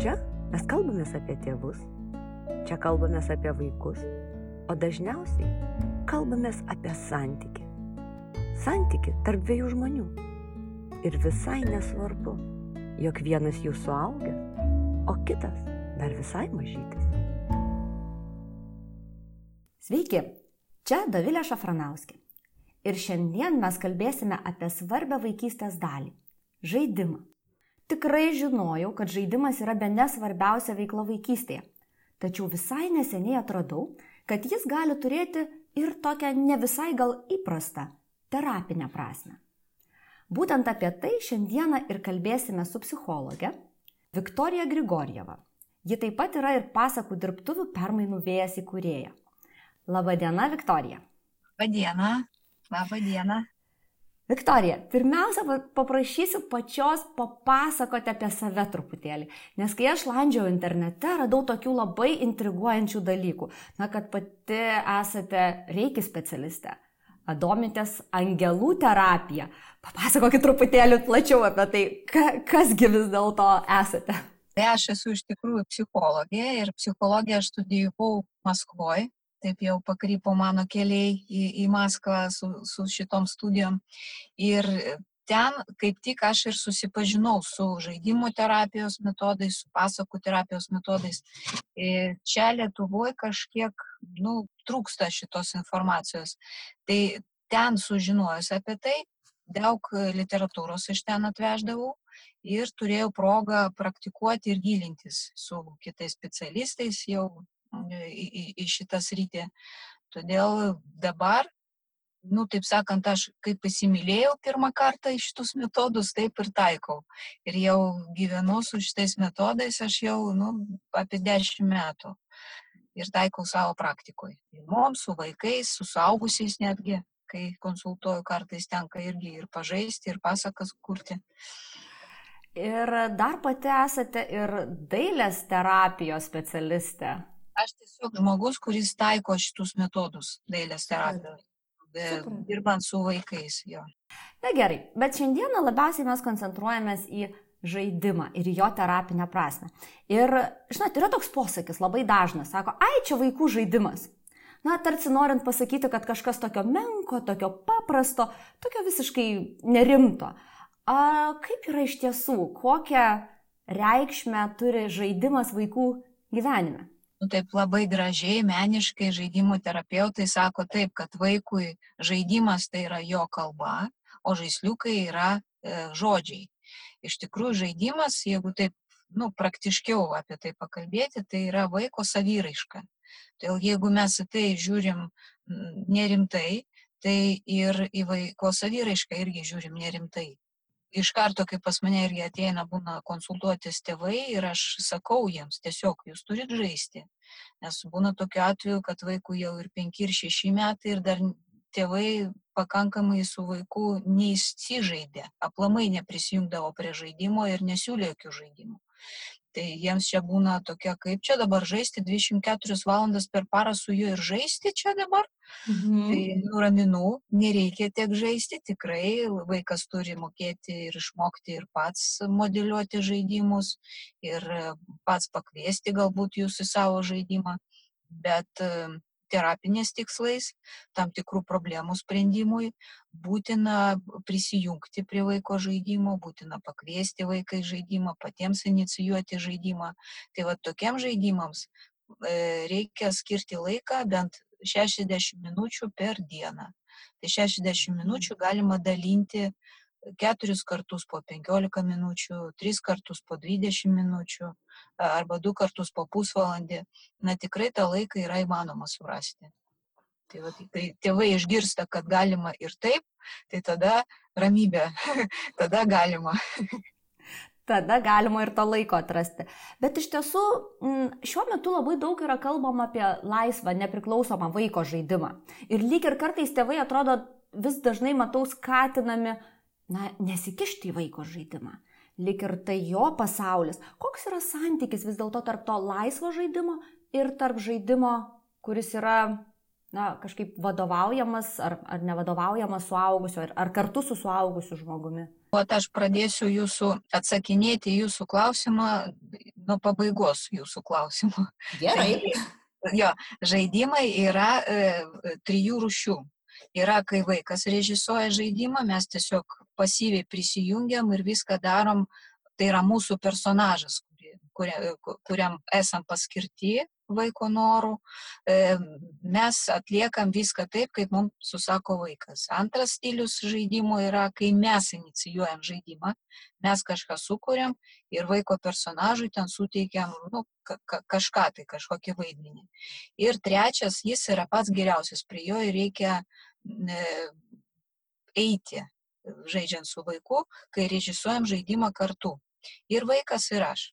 Čia mes kalbamės apie tėvus, čia kalbamės apie vaikus, o dažniausiai kalbamės apie santyki. Santyki tarp dviejų žmonių. Ir visai nesvarbu, jog vienas jų suaugęs, o kitas dar visai mažytis. Sveiki, čia Davilė Šafranauskė. Ir šiandien mes kalbėsime apie svarbę vaikystės dalį - žaidimą. Tikrai žinojau, kad žaidimas yra be nesvarbiausia veikla vaikystėje. Tačiau visai neseniai atradau, kad jis gali turėti ir tokią ne visai gal įprastą terapinę prasme. Būtent apie tai šiandieną ir kalbėsime su psichologė Viktorija Grigorjeva. Ji taip pat yra ir pasakų dirbtuvių permainų vėjas įkūrėja. Labadiena, Viktorija. Labadiena. Labą dieną. Viktorija, pirmiausia, paprašysiu pačios papasakoti apie save truputėlį, nes kai aš landžiau internete, radau tokių labai intriguojančių dalykų. Na, kad pati esate reiki specialistė, domitės angelų terapiją. Papasakokit truputėlį plačiau apie tai, ka, kasgi vis dėlto esate. Tai aš esu iš tikrųjų psichologė ir psichologiją aš studijavau Maskvoje taip jau pakrypo mano keliai į, į Maskvą su, su šitom studijom. Ir ten kaip tik aš ir susipažinau su žaidimų terapijos metodais, su pasakų terapijos metodais. Ir čia Lietuvoje kažkiek nu, trūksta šitos informacijos. Tai ten sužinojus apie tai, daug literatūros iš ten atveždavau ir turėjau progą praktikuoti ir gilintis su kitais specialistais jau į, į, į šitą sritį. Todėl dabar, nu, taip sakant, aš kaip įsimylėjau pirmą kartą iš šitus metodus, taip ir taikau. Ir jau gyvenu su šitais metodais, aš jau, nu, apie dešimt metų. Ir taikau savo praktikoje. Mums, su vaikais, su saugusiais netgi, kai konsultuoju, kartais tenka irgi ir pažaisti, ir pasakas kurti. Ir dar pati esate ir dailės terapijos specialistė. Aš tiesiog žmogus, kuris taiko šitus metodus dailės terapijoje, dirbant su vaikais. Jo. Na gerai, bet šiandieną labiausiai mes koncentruojamės į žaidimą ir jo terapinę prasme. Ir, žinot, yra toks posakis labai dažnas, sako, ai, čia vaikų žaidimas. Na, tarsi norint pasakyti, kad kažkas tokio menko, tokio paprasto, tokio visiškai nerimto. A, kaip yra iš tiesų, kokią reikšmę turi žaidimas vaikų gyvenime? Nu, taip labai gražiai, meniškai žaidimų terapeutai sako taip, kad vaikui žaidimas tai yra jo kalba, o žaisliukai yra e, žodžiai. Iš tikrųjų, žaidimas, jeigu taip nu, praktiškiau apie tai pakalbėti, tai yra vaiko saviraiška. Todėl jeigu mes į tai žiūrim nerimtai, tai ir į vaiko saviraišką irgi žiūrim nerimtai iš karto, kai pas mane irgi ateina, būna konsultuotis tėvai ir aš sakau jiems, tiesiog jūs turit žaisti. Nes būna tokiu atveju, kad vaikų jau ir 5 ir 6 metai ir dar tėvai pakankamai su vaiku neįsižaidė, aplamai neprisijungdavo prie žaidimo ir nesiūlė jokių žaidimų. Tai jiems čia būna tokia, kaip čia dabar žaisti 24 valandas per parą su juo ir žaisti čia dabar. Mhm. Tai nuraminu, nereikia tiek žaisti, tikrai vaikas turi mokėti ir išmokti ir pats modeliuoti žaidimus ir pats pakviesti galbūt jūs į savo žaidimą. Bet terapinės tikslais, tam tikrų problemų sprendimui, būtina prisijungti prie vaiko žaidimo, būtina pakviesti vaiką į žaidimą, patiems inicijuoti žaidimą. Tai va tokiem žaidimams e, reikia skirti laiką bent 60 minučių per dieną. Tai 60 minučių galima dalinti keturis kartus po 15 minučių, tris kartus po 20 minučių arba du kartus po pusvalandį. Na tikrai tą laiką yra įmanoma surasti. Tai, va, tai tėvai išgirsta, kad galima ir taip, tai tada ramybė, tada galima. tada galima ir to laiko atrasti. Bet iš tiesų šiuo metu labai daug yra kalbama apie laisvą, nepriklausomą vaiko žaidimą. Ir lyg ir kartais tėvai atrodo vis dažnai matau skatinami na, nesikišti į vaiko žaidimą. Lik ir tai jo pasaulis. Koks yra santykis vis dėlto tarp to laisvo žaidimo ir tarp žaidimo, kuris yra, na, kažkaip vadovaujamas ar, ar nevadovaujamas suaugusiu, ar, ar kartu su suaugusiu žmogumi? O aš pradėsiu jūsų atsakinėti jūsų klausimą nuo pabaigos jūsų klausimo. Gerai. Jo, žaidimai yra e, trijų rušių. Yra, kai vaikas režisuoja žaidimą, mes tiesiog pasyviai prisijungiam ir viską darom, tai yra mūsų personažas, kuria, kuriam esam paskirti vaiko norų, mes atliekam viską taip, kaip mums susako vaikas. Antras stilius žaidimo yra, kai mes inicijuojam žaidimą, mes kažką sukūrėm ir vaiko personažui ten suteikiam nu, ka kažką, tai kažkokį vaidmenį. Ir trečias, jis yra pats geriausias, prie jo reikia eiti, žaidžiant su vaiku, kai režisuojam žaidimą kartu. Ir vaikas ir aš.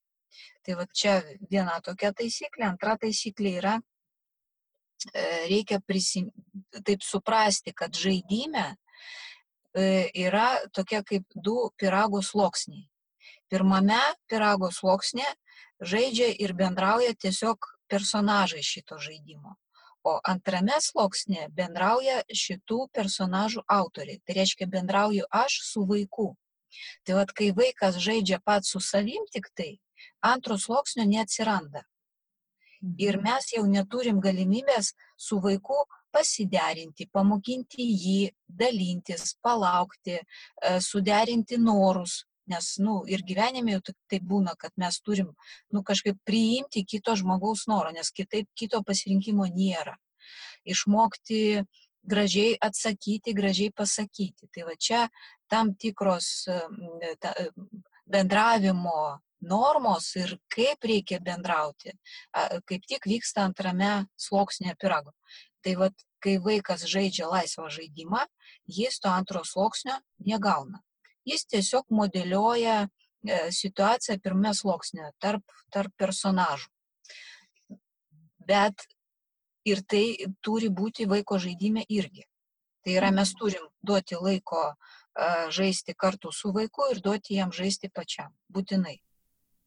Tai va čia viena tokia taisyklė. Antra taisyklė yra, e, reikia prisim, taip suprasti, kad žaidime e, yra tokie kaip du pirago sluoksniai. Pirmame pirago sluoksnė žaidžia ir bendrauja tiesiog personažai šito žaidimo. O antrame sluoksnė bendrauja šitų personažų autoriai. Tai reiškia, bendrauju aš su vaiku. Tai vad, kai vaikas žaidžia pats su savim tik tai, antro sluoksnio neatsiranda. Ir mhm. mes jau neturim galimybės su vaiku pasiderinti, pamokinti jį, dalintis, palaukti, e, suderinti norus. Nes, nu, ir gyvenime jau tai būna, kad mes turim, nu, kažkaip priimti kito žmogaus norą, nes kitaip kito pasirinkimo nėra. Išmokti gražiai atsakyti, gražiai pasakyti. Tai va čia tam tikros ta, bendravimo normos ir kaip reikia bendrauti, kaip tik vyksta antrame sluoksnėje pirago. Tai vad, kai vaikas žaidžia laisvą žaidimą, jis to antro sluoksnio negauna. Jis tiesiog modeliuoja e, situaciją pirmame sluoksnėje tarp, tarp personažų. Bet ir tai turi būti vaiko žaidime irgi. Tai yra, mes turim duoti laiko žaisti kartu su vaiku ir duoti jam žaisti pačiam. Būtinai.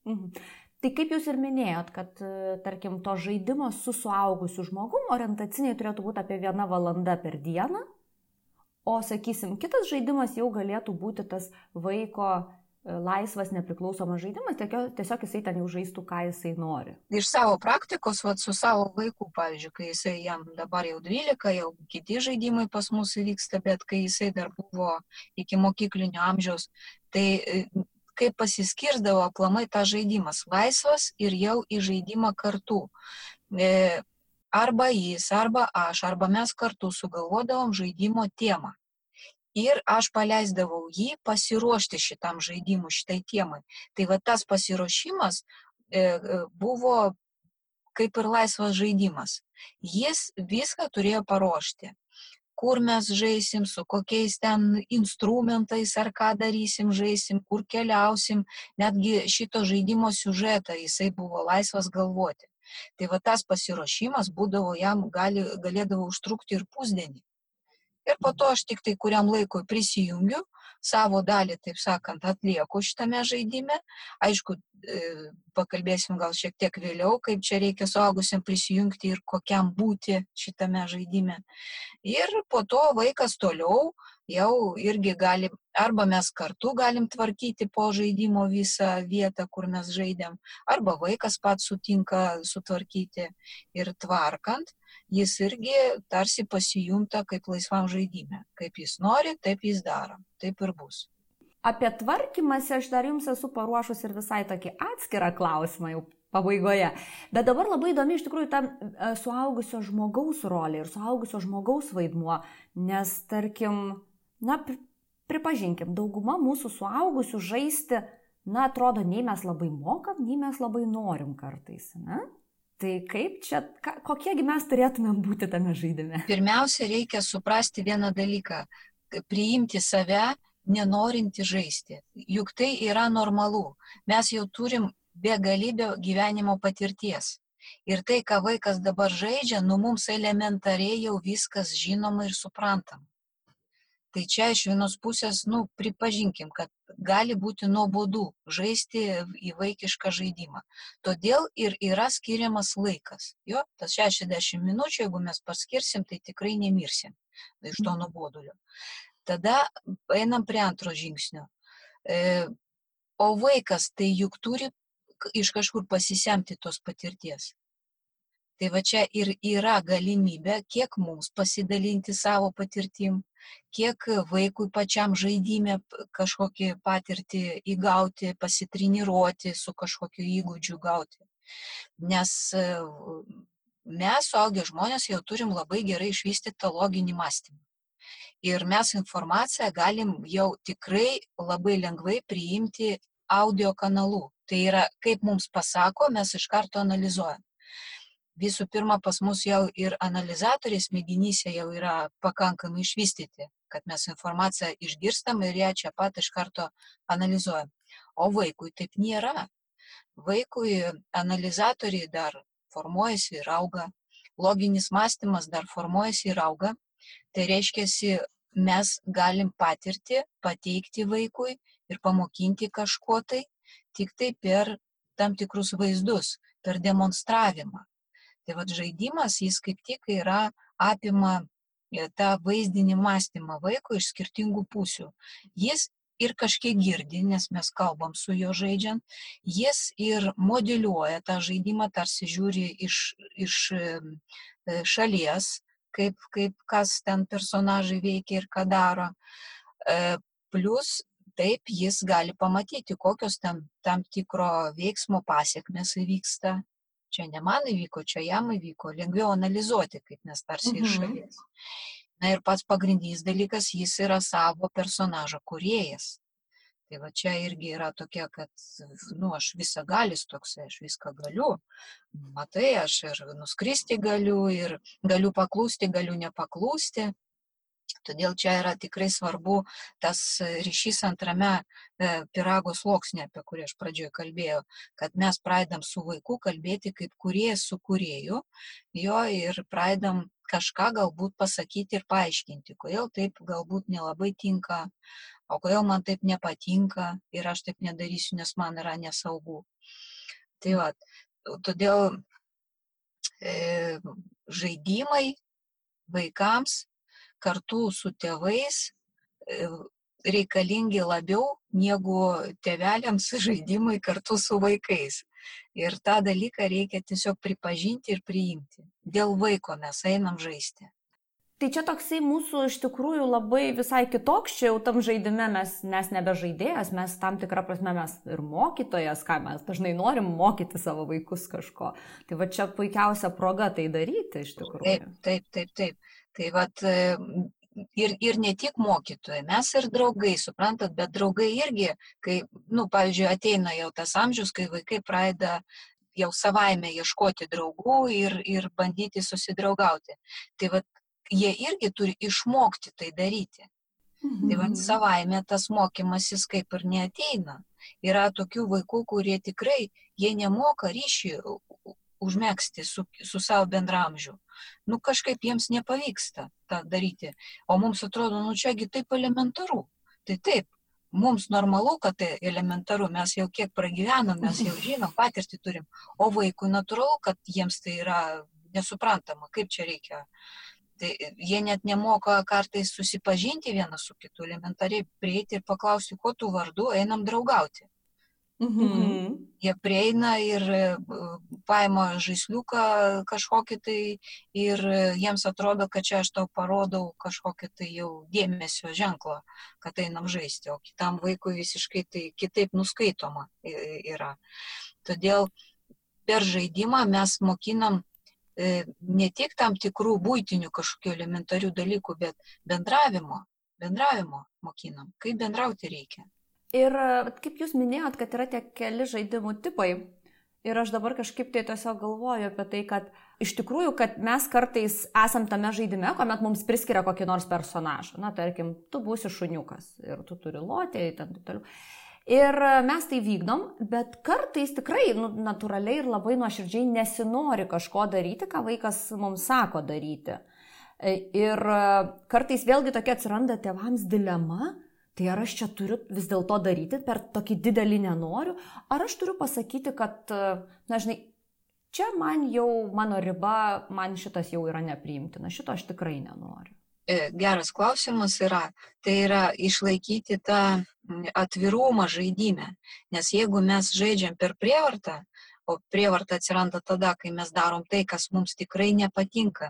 Mhm. Tai kaip jūs ir minėjot, kad, e, tarkim, to žaidimo su suaugusiu žmogum orientaciniai turėtų būti apie vieną valandą per dieną, o, sakysim, kitas žaidimas jau galėtų būti tas vaiko e, laisvas, nepriklausomas žaidimas, tiesiog jisai ten jau žaistų, ką jisai nori. Iš savo praktikos, vat, su savo vaiku, pavyzdžiui, kai jisai jam dabar jau 12, jau kiti žaidimai pas mus vyksta, bet kai jisai dar buvo iki mokyklinio amžiaus, tai e, kaip pasiskirdavo aplamai tas žaidimas - laisvas ir jau į žaidimą kartu. Arba jis, arba aš, arba mes kartu sugalvodavom žaidimo temą. Ir aš paleisdavau jį pasiruošti šitam žaidimui, šitai temai. Tai va tas pasiruošimas e, e, buvo kaip ir laisvas žaidimas. Jis viską turėjo paruošti kur mes žaisim, su kokiais ten instrumentais ar ką darysim, žaisim, kur keliausim, netgi šito žaidimo siužetą jisai buvo laisvas galvoti. Tai va tas pasiruošimas būdavo jam, gali, galėdavo užtrukti ir pusdienį. Ir po to aš tik tai kuriam laikui prisijungiu, savo dalį, taip sakant, atlieku šitame žaidime. Aišku, e, pakalbėsim gal šiek tiek vėliau, kaip čia reikia suaugusiam prisijungti ir kokiam būti šitame žaidime. Ir po to vaikas toliau jau irgi gali, arba mes kartu galim tvarkyti po žaidimo visą vietą, kur mes žaidėm, arba vaikas pats sutinka sutvarkyti ir tvarkant jis irgi tarsi pasijunta kaip laisvam žaidime. Kaip jis nori, taip jis daro. Taip ir bus. Apie tvarkymąsi aš dar jums esu paruošus ir visai tokį atskirą klausimą jau pabaigoje. Bet dabar labai įdomi iš tikrųjų ta e, suaugusio žmogaus rolė ir suaugusio žmogaus vaidmuo, nes tarkim, na, pripažinkim, dauguma mūsų suaugusių žaisti, na, atrodo, nei mes labai mokam, nei mes labai norim kartais, ne? Tai kaip čia, ka, kokiegi mes turėtumėm būti tame žaidime? Pirmiausia, reikia suprasti vieną dalyką - priimti save, nenorinti žaisti. Juk tai yra normalu. Mes jau turim begalybę gyvenimo patirties. Ir tai, ką vaikas dabar žaidžia, nu mums elementariai jau viskas žinoma ir suprantama. Tai čia iš vienos pusės, nu, pripažinkim, kad gali būti nuobodu žaisti į vaikišką žaidimą. Todėl ir yra skiriamas laikas. Jo, tas 60 minučių, jeigu mes paskirsim, tai tikrai nemirsim iš to mhm. nuobodulio. Tada einam prie antro žingsnio. E, o vaikas tai juk turi iš kažkur pasisemti tos patirties. Tai va čia ir yra galimybė, kiek mums pasidalinti savo patirtim, kiek vaikui pačiam žaidime kažkokį patirtį įgauti, pasitreniruoti, su kažkokiu įgūdžiu gauti. Nes e, mes, suaugę žmonės, jau turim labai gerai išvystytą loginį mąstymą. Ir mes informaciją galim jau tikrai labai lengvai priimti audio kanalu. Tai yra, kaip mums pasako, mes iš karto analizuojam visų pirma pas mus jau ir analizatoriai smegenyse jau yra pakankamai išvystyti, kad mes informaciją išgirstam ir ją čia pat iš karto analizuojam. O vaikui taip nėra. Vaikui analizatoriai dar formuojasi ir auga, loginis mąstymas dar formuojasi ir auga. Tai reiškia, mes galim patirti, pateikti vaikui ir pamokinti kažko tai tik tai per tam tikrus vaizdus, per demonstravimą. Tai vad žaidimas, jis kaip tik yra apima tą vaizdinį mąstymą vaiko iš skirtingų pusių. Jis ir kažkiek girdi, nes mes kalbam su juo žaidžiant, jis ir modeliuoja tą žaidimą, tarsi žiūri iš, iš šalies, kaip, kaip kas ten personažai veikia ir ką daro. Plus taip jis gali pamatyti, kokios ten tam tikro veiksmo pasiekmes įvyksta, čia ne man įvyko, čia jam įvyko, lengviau analizuoti, kaip mes tarsi iš Mhm. šalies. Na ir pats pagrindinis dalykas, jis yra savo personažo kuriejas. Tai va čia irgi yra tokia, kad, nu, aš visą galis toksai, aš viską galiu. Matai, aš ir nuskristi galiu, ir galiu paklūsti, galiu nepaklūsti. Todėl čia yra tikrai svarbu tas ryšys antrame e, pirago sluoksnė, apie kurį aš pradžioje kalbėjau, kad mes pradedam su vaiku kalbėti kaip kuriejas su kurieju, jo ir pradedam kažką galbūt pasakyti ir paaiškinti, kodėl taip galbūt nelabai tinka, o kodėl man taip nepatinka ir aš taip nedarysiu, nes man yra nesaugu. Tai va, todėl e, žaidimai vaikams kartu su tėvais e, reikalingi labiau negu tėveliams žaidimai kartu su vaikais. Ir tą dalyką reikia tiesiog pripažinti ir priimti. Dėl vaiko mes einam žaisti. Tai čia toksai mūsų iš tikrųjų labai visai kitoks, čia jau tam žaidime mes, mes nebe žaidėjas, mes tam tikrą prasme mes ir mokytojas, ką mes dažnai norim mokyti savo vaikus kažko. Tai va čia puikiausia proga tai daryti iš tikrųjų. Taip, taip, taip, taip. Tai vat ir, ir ne tik mokytojai, mes ir draugai, suprantat, bet draugai irgi, kai, nu, pavyzdžiui, ateina jau tas amžius, kai vaikai pradeda jau savaime ieškoti draugų ir, ir bandyti susidraugauti. Tai vat jie irgi turi išmokti tai daryti. Tai vad Mhm. savaime tas mokymasis kaip ir neateina. Yra tokių vaikų, kurie tikrai, jie nemoka u- užmėgsti su, su savo bendramžiu. Nu kažkaip jiems nepavyksta tą daryti. O mums atrodo, nu čiagi taip elementaru. Tai taip, mums normalu, kad tai elementaru, mes jau kiek pragyvenom, mes jau žinom, patirtį turim. O vaikui natūralu, kad jiems tai yra nesuprantama, kaip čia reikia. Tai jie net nemoka kartais susipažinti vienas su kitu, elementariai prieiti ir paklausti, kuo tu vardu, einam draugauti. Mhm. Jie prieina ir paima žaisliuką kažkokį tai ir jiems atrodo, kad čia aš tau parodau kažkokį tai jau dėmesio ženklą, kad einam žaisti, o kitam vaikui visiškai tai kitaip nuskaitoma yra. Todėl per žaidimą mes mokinam ne tik tam tikrų būtinių kažkokių elementarių dalykų, bet bendravimo, bendravimo mokinam, kaip bendrauti reikia. Ir kaip jūs minėjot, kad yra tie keli žaidimų tipai. Ir aš dabar kažkaip tai tiesiog galvoju apie tai, kad iš tikrųjų, kad mes kartais esam tame žaidime, kuomet mums priskiria kokį nors personažą. Na, tarkim, tu būsi šuniukas ir tu turi lotį, ten taip toliau. Ir mes tai vykdom, bet kartais tikrai nu, natūraliai ir labai nuoširdžiai nesinori kažko daryti, ką vaikas mums sako daryti. E, Ir kartais vėlgi tokia atsiranda tėvams dilema, tai ar aš čia turiu vis dėlto daryti per tokį didelį nenoriu, ar aš turiu pasakyti, kad, na žinai, čia man jau mano riba, man šitas jau yra nepriimtina, šito aš tikrai nenoriu. E, geras klausimas yra, tai yra išlaikyti tą atvirumą žaidime. Nes jeigu mes žaidžiam per prievartą, o prievarta atsiranda tada, kai mes darom tai, kas mums tikrai nepatinka,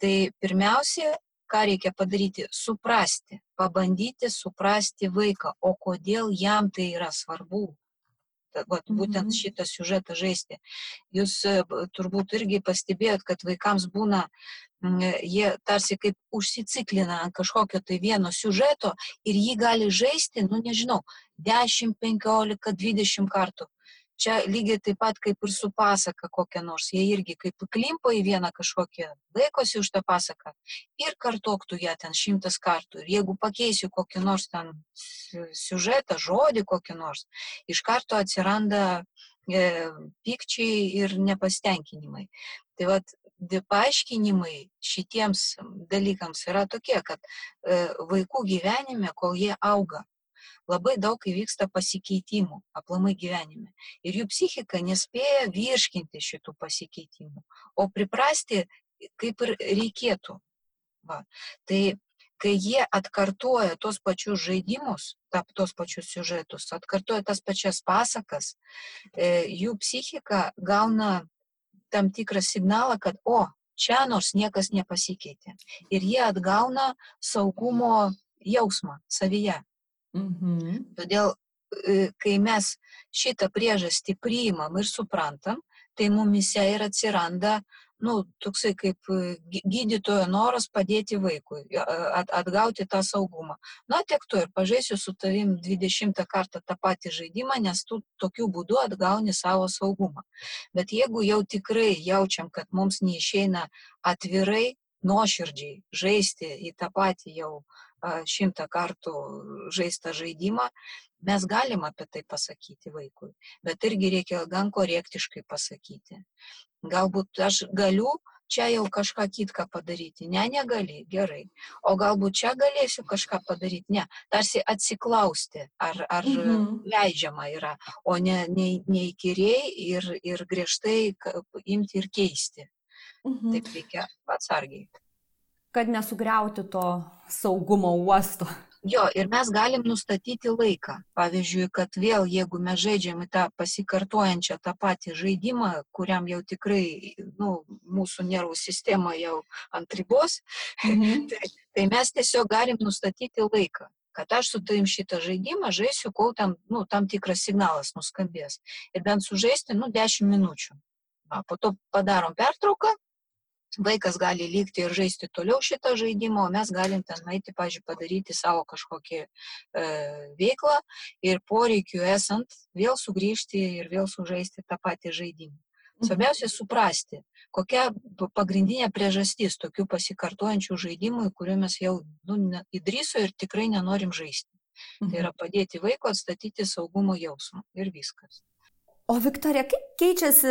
tai pirmiausia, ką reikia padaryti - suprasti, pabandyti suprasti vaiką, o kodėl jam tai yra svarbu. Vat, būtent šitą siužetą žaisti. Jūs turbūt irgi pastebėjot, kad vaikams būna, jie tarsi kaip užsiciklina ant kažkokio tai vieno siužeto ir jį gali žaisti, nu nežinau, 10, 15, 20 kartų. Čia lygiai taip pat kaip ir su pasaka kokia nors. Jie irgi kaip klimpa į vieną kažkokią, laikosi už tą pasaką ir kartoktų ją ten šimtas kartų. Ir jeigu pakeisiu kokį nors ten si- siužetą, žodį kokį nors, iš karto atsiranda e, pykčiai ir nepastenkinimai. Tai vad, paaiškinimai šitiems dalykams yra tokie, kad e, vaikų gyvenime, kol jie auga, labai daug įvyksta pasikeitimų aplamai gyvenime. Ir jų psichika nespėja virškinti šitų pasikeitimų, o priprasti kaip ir reikėtų. Va. Tai kai jie atkartoja tos pačius žaidimus, ta, tos pačius siužetus, atkartoja tas pačias pasakas, e, jų psichika gauna tam tikrą signalą, kad o, čia nors niekas nepasikeitė. Ir jie atgauna saugumo jausmą savyje. Mhm. Todėl, e, kai mes šitą priežastį priimam ir suprantam, tai mumise ir atsiranda, nu, toksai kaip e, gy- gydytojo noras padėti vaikui, atgauti tą saugumą. Na, tiek to ir pažaisiu su tavim 20 kartą tą patį žaidimą, nes tu tokiu būdu atgauni savo saugumą. Bet jeigu jau tikrai jaučiam, kad mums neišeina atvirai, nuoširdžiai žaisti į tą patį jau šimtą kartų žaistą žaidimą, mes galim apie tai pasakyti vaikui, bet irgi reikia gan korektiškai pasakyti. Galbūt aš galiu čia jau kažką kitką padaryti. Ne, negali, gerai. O galbūt čia galėsiu kažką padaryti. Ne, tarsi atsiklausti, ar, ar Mhm. leidžiama yra, o ne, ne, neįkyriai ir, ir griežtai imti ir keisti. Mhm. Taip reikia atsargiai. Kad nesugriauti to saugumo uosto. Jo, ir mes galim nustatyti laiką. Pavyzdžiui, kad vėl, jeigu mes žaidžiam tą pasikartojančią tą patį žaidimą, kuriam jau tikrai, nu, mūsų nervų sistema jau ant ribos, Mhm. tai mes tiesiog galim nustatyti laiką kad aš su tavim šitą žaidimą žaisiu, kol tam, nu, tam tikras signalas nuskambės. Ir bent sužaisti, nu, 10 minučių. Va, po to padarom pertrauką, vaikas gali likti ir žaisti toliau šitą žaidimą, o mes galim ten nueiti, pažiūrėjau, padaryti savo kažkokį e, veiklą ir poreikiu esant vėl sugrįžti ir vėl sužaisti tą patį žaidimą. Svarbiausia suprasti, kokia pagrindinė priežastis tokių pasikartojančių žaidimų, į kuriuo mes jau nu, įdryso ir tikrai nenorim žaisti. Tai yra padėti vaiko atstatyti saugumo jausmą ir viskas. O Viktorija, kaip keičiasi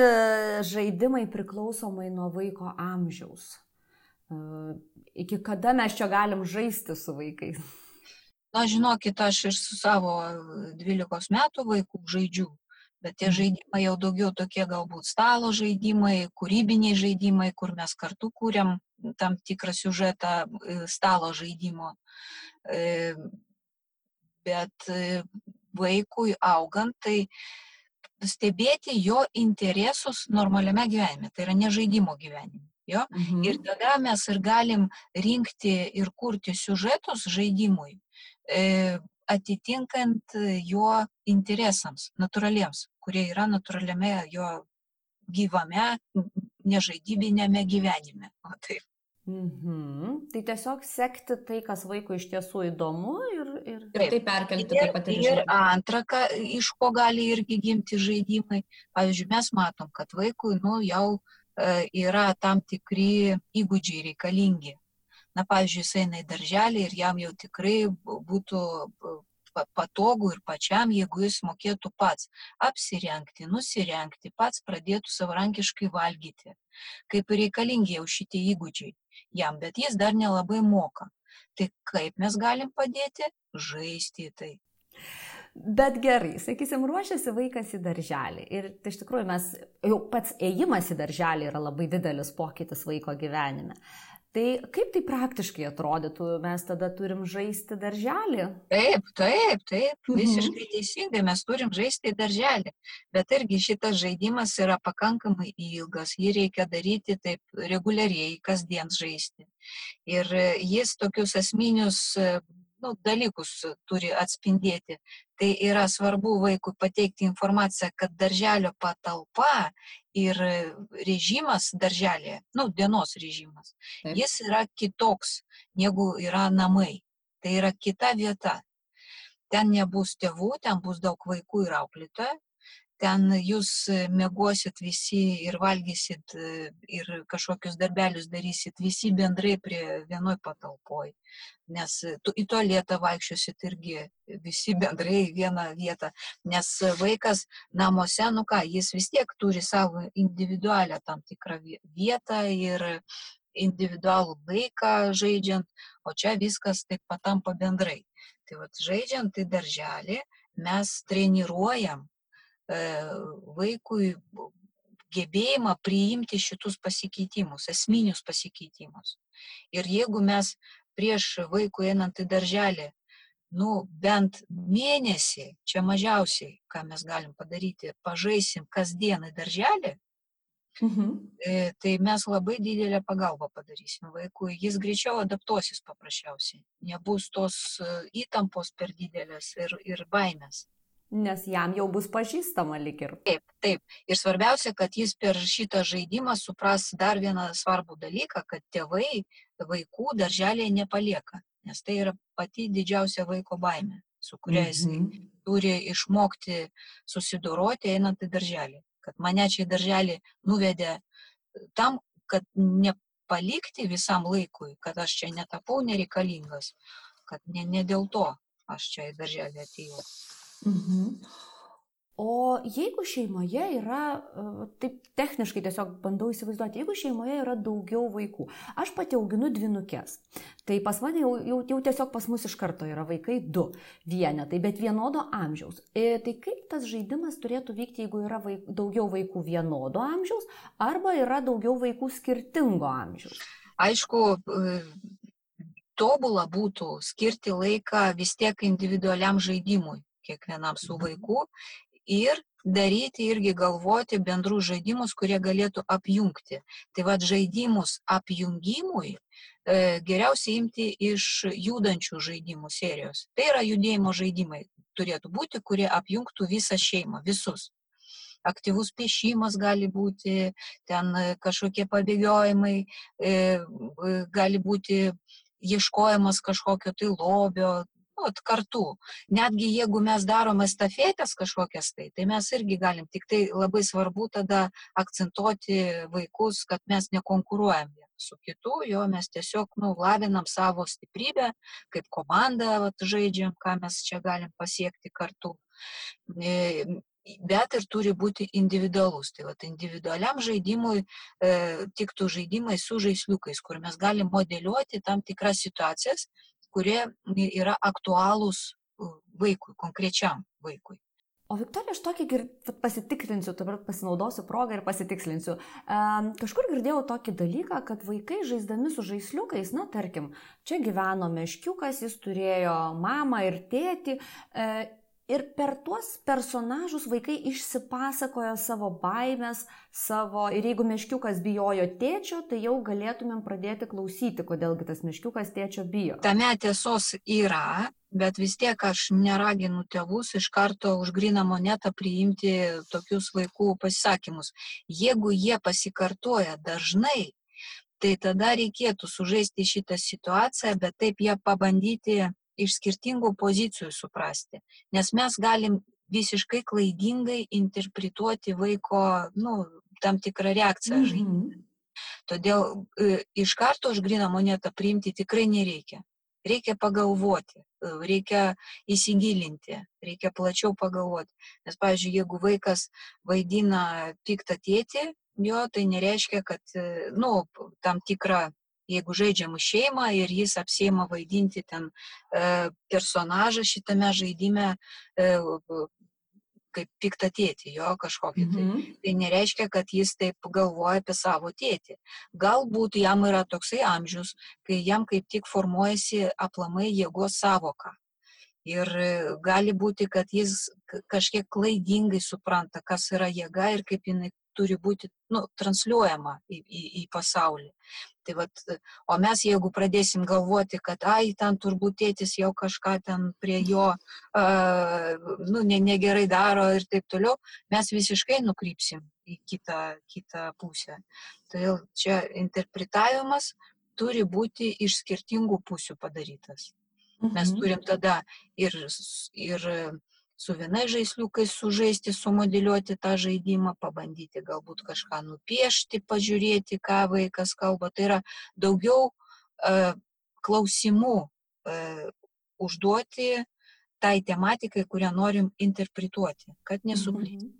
žaidimai priklausomai nuo vaiko amžiaus? E, Iki kada mes čia galim žaisti su vaikais? Na, žinokit, aš ir su savo 12 metų vaikų žaidžiu, bet tie žaidimai jau daugiau tokie galbūt stalo žaidimai, kūrybiniai žaidimai, kur mes kartu kūrėm tam tikrą siužetą e, stalo žaidimo. E, Bet vaikui augant, tai stebėti jo interesus normaliame gyvenime, tai yra ne žaidimo gyvenime. Jo? Mhm. Ir tada mes ir galim rinkti ir kurti siužetus žaidimui, e, atitinkant jo interesams, natūraliems, kurie yra natūraliame jo gyvame, nežaidybinėme gyvenime. O taip. Mhm. Tai tiesiog sekti tai, kas vaikui iš tiesų įdomu ir... ir... Taip. Ir tai perkelti Ir, taip pat ir ir antra, ką, iš ko gali irgi gimti žaidimai. Pavyzdžiui, mes matom, kad vaikui nu, jau e, yra tam tikri įgūdžiai reikalingi. Na, pavyzdžiui, jis eina į darželį ir jam jau tikrai būtų patogu ir pačiam, jeigu jis mokėtų pats apsirengti, nusirengti, pats pradėtų savarankiškai valgyti. Kaip ir reikalingi jau šitie įgūdžiai jam, bet jis dar nelabai moka. Tai kaip mes galim padėti? Žaisti tai. Bet gerai, sakysim, ruošiasi vaikas į darželį. Ir tai iš tikrųjų mes, jau pats ėjimas į darželį yra labai didelis pokytis vaiko gyvenime. Tai kaip tai praktiškai atrodytų, mes tada turim žaisti darželį? Taip, taip, taip, mhm. visiškai teisingai, mes turim žaisti darželį, bet irgi šitas žaidimas yra pakankamai ilgas, jį reikia daryti taip reguliariai, kasdien žaisti. Ir jis tokius esminius nu, dalykus turi atspindėti. Tai yra svarbu vaikui pateikti informaciją, kad darželio patalpa ir režimas darželėje, nu, dienos režimas, Taip. jis yra kitoks negu yra namai. Tai yra kita vieta. Ten nebus tėvų, ten bus daug vaikų ir auklėtoja, ten jūs mėgosit visi ir valgysit ir kažkokius darbelius darysit visi bendrai prie vienoj patalpoj. Nes tu į tualetą vaikščiosit irgi visi bendrai į vieną vietą. Nes vaikas namuose, nu ką, jis vis tiek turi savo individualią tam tikrą vietą ir individualų laiką žaidžiant, o čia viskas taip patampa bendrai. Tai vad žaidžiant į darželį mes treniruojam E, vaikui gebėjimą priimti šitus pasikeitimus, esminius pasikeitimus. Ir jeigu mes prieš vaikų einant į darželį, nu, bent mėnesį, čia mažiausiai, ką mes galim padaryti, pažaisim kasdieną į darželį, mhm. E, tai mes labai didelę pagalbą padarysim vaikui, jis greičiau adaptuosis paprasčiausiai, nebus tos e, įtampos per didelės ir, ir baimės. Nes jam jau bus pažįstama lik ir. Taip, taip. Ir svarbiausia, kad jis per šitą žaidimą supras dar vieną svarbų dalyką, kad tėvai vaikų darželėje nepalieka. Nes tai yra pati didžiausia vaiko baime, su kuria jis mm -hmm. turi išmokti susidoroti einant į darželį. Kad mane čia į darželį nuvedė tam, kad nepalikti visam laikui, kad aš čia netapau nereikalingas, kad ne, ne dėl to aš čia į darželį atėjau. Mhm. O jeigu šeimoje yra, e, taip techniškai tiesiog bandau įsivaizduoti, jeigu šeimoje yra daugiau vaikų, aš pati auginu dvinukės, tai pas mane jau, jau, jau tiesiog pas mus iš karto yra vaikai du vienetai, bet vienodo amžiaus. E, tai kaip tas žaidimas turėtų vykti, jeigu yra vaik, daugiau vaikų vienodo amžiaus arba yra daugiau vaikų skirtingo amžiaus? Aišku, e, tobula būtų skirti laiką vis tiek individualiam žaidimui kiekvienam su vaiku ir daryti irgi galvoti bendrus žaidimus, kurie galėtų apjungti. Tai vad žaidimus apjungimui e, geriausiai imti iš judančių žaidimų serijos. Tai yra judėjimo žaidimai turėtų būti, kurie apjungtų visą šeimą, visus. Aktyvus piešimas gali būti, ten kažkokie pabėgiojimai, e, gali būti ieškojimas kažkokio tai lobio, nu, kartu. Netgi jeigu mes darom estafetės kažkokias tai, tai mes irgi galim, tik tai labai svarbu tada akcentuoti vaikus, kad mes nekonkuruojam su kitu, jo mes tiesiog nu, lavinam savo stiprybę, kaip komanda vat, žaidžiam, ką mes čia galim pasiekti kartu. E, bet ir turi būti individualus. Tai vat, individualiam žaidimui e, tiktų žaidimai su žaisliukais, kur mes galim modeliuoti tam tikras situacijas, kurie yra aktualūs vaikui, konkrečiam vaikui. O Viktorija, aš tokį gir... pasitikrinsiu, dabar pasinaudosiu progą ir pasitikslinsiu. Um, kažkur girdėjau tokį dalyką, kad vaikai žaisdami su žaisliukais, na tarkim, čia gyveno meškiukas, jis turėjo mamą ir tėtį. E, Ir per tuos personažus vaikai išsipasakoja savo baimės, savo, ir jeigu meškiukas bijojo tėčio, tai jau galėtumėm pradėti klausyti, kodėlgi tas meškiukas tėčio bijo. Tame tiesos yra, bet vis tiek aš neraginu tėvus iš karto už griną monetą priimti tokius vaikų pasisakymus. Jeigu jie pasikartoja dažnai, tai tada reikėtų sužaisti šitą situaciją, bet taip ją pabandyti iš skirtingų pozicijų suprasti. Nes mes galim visiškai klaidingai interpretuoti vaiko, nu, tam tikrą reakciją mm -hmm. Todėl e, iš karto už griną monetą priimti tikrai nereikia. Reikia pagalvoti, e, reikia įsigilinti, reikia plačiau pagalvoti. Nes, pavyzdžiui, jeigu vaikas vaidina piktą tėtį, jo tai nereiškia, kad, e, nu, tam tikrą jeigu žaidžiam šeimą ir jis apsėma vaidinti ten e, personažą šitame žaidime, e, kaip piktą tėtį, jo kažkokį. Tai, Mhm. tai nereiškia, kad jis taip galvoja apie savo tėtį. Galbūt jam yra toksai amžius, kai jam kaip tik formuojasi aplamai jėgos savoka. Ir e, gali būti, kad jis kažkiek klaidingai supranta, kas yra jėga ir kaip jinai turi būti nu, transliuojama į, į, į pasaulį. Tai vat, o mes jeigu pradėsim galvoti, kad, ai, ten turbūt tėtis jau kažką ten prie jo, uh, nu, ne, negerai daro ir taip toliau, mes visiškai nukrypsim į kitą, kitą pusę. Todėl čia interpretavimas turi būti iš skirtingų pusių padarytas. Mes Mhm. turim tada ir, ir su vienais žaisliukais sužaisti, sumodeliuoti tą žaidimą, pabandyti galbūt kažką nupiešti, pažiūrėti, ką vaikas kalba. Tai yra daugiau e, klausimų e, užduoti tai tematikai, kurią norim interpretuoti, kad nesuklysti. Mhm.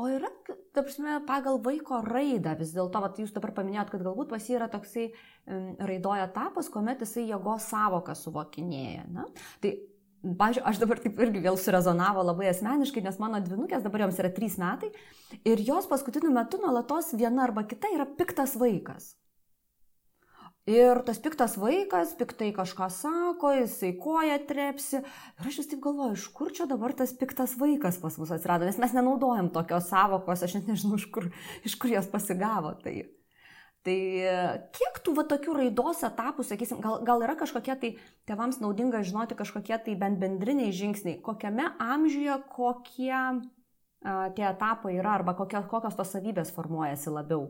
O yra, ta prasme, pagal vaiko raidą vis dėlto, jūs dabar paminėjot, kad galbūt pas jį yra toksai um, raidoja etapas, kuomet jisai jėgos savoką suvokinėja. Na? Tai, pažiūrėjau, aš dabar taip irgi vėl surezonavo labai asmeniškai, nes mano dvinukės dabar joms yra trys metai ir jos paskutiniu metu nuolatos viena arba kita yra piktas vaikas. Ir tas piktas vaikas, piktai kažką sako, jisai koja trepsi. Ir aš vis taip galvoju, iš kur čia dabar tas piktas vaikas pas mus atsirado, nes mes nenaudojam tokios savokos, aš net nežinau, iš kur, iš kur jos pasigavo. Tai, tai kiek tų va tokių raidos etapų, sakysim, gal, gal yra kažkokie tai tėvams naudinga žinoti kažkokie tai bent bendriniai žingsniai, kokiame amžiuje kokie a, tie etapai yra arba kokie, kokios tos savybės formuojasi labiau.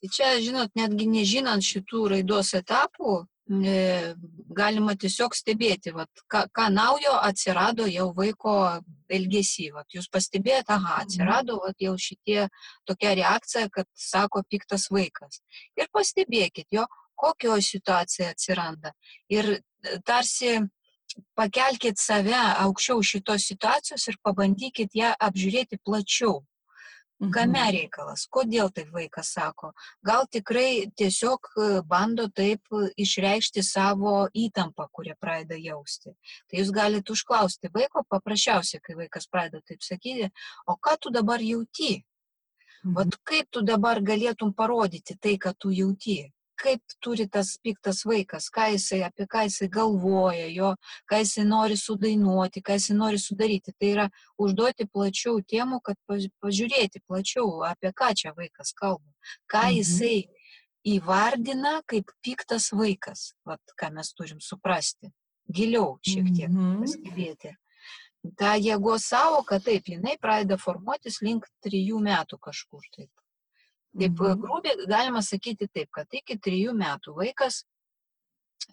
Tai čia, žinot, netgi nežinant šitų raidos etapų, galima tiesiog stebėti, vat, ką, ką naujo atsirado jau vaiko elgesy. Vat, jūs pastebėjote, aha, atsirado vat, jau šitie tokia reakcija, kad sako piktas vaikas. Ir pastebėkit jo, kokio situacija atsiranda. Ir e, tarsi pakelkit save aukščiau šitos situacijos ir pabandykit ją apžiūrėti plačiau. Kame reikalas, kodėl taip vaikas sako? Gal tikrai tiesiog bando taip išreikšti savo įtampą, kurią pradeda jausti. Tai jūs galite užklausti vaiko paprasčiausiai, kai vaikas pradeda taip sakyti, o ką tu dabar jauti? Vat kaip tu dabar galėtum parodyti tai, ką tu jauti? Kaip turi tas piktas vaikas, ką jisai, apie ką jisai galvoja, jo, ką jisai nori sudainuoti, ką jisai nori sudaryti. Tai yra užduoti plačiau temų, kad paž- pažiūrėti plačiau, apie ką čia vaikas kalba. Ką Mhm. jisai įvardina kaip piktas vaikas, Vat, ką mes turim suprasti. Giliau šiek tiek Mhm. pastebėti. Ta jėgos savoka, taip, jinai pradeda formuotis link trijų metų kažkur. Taip, taip Mhm. grubiai galima sakyti taip, kad iki trijų metų vaikas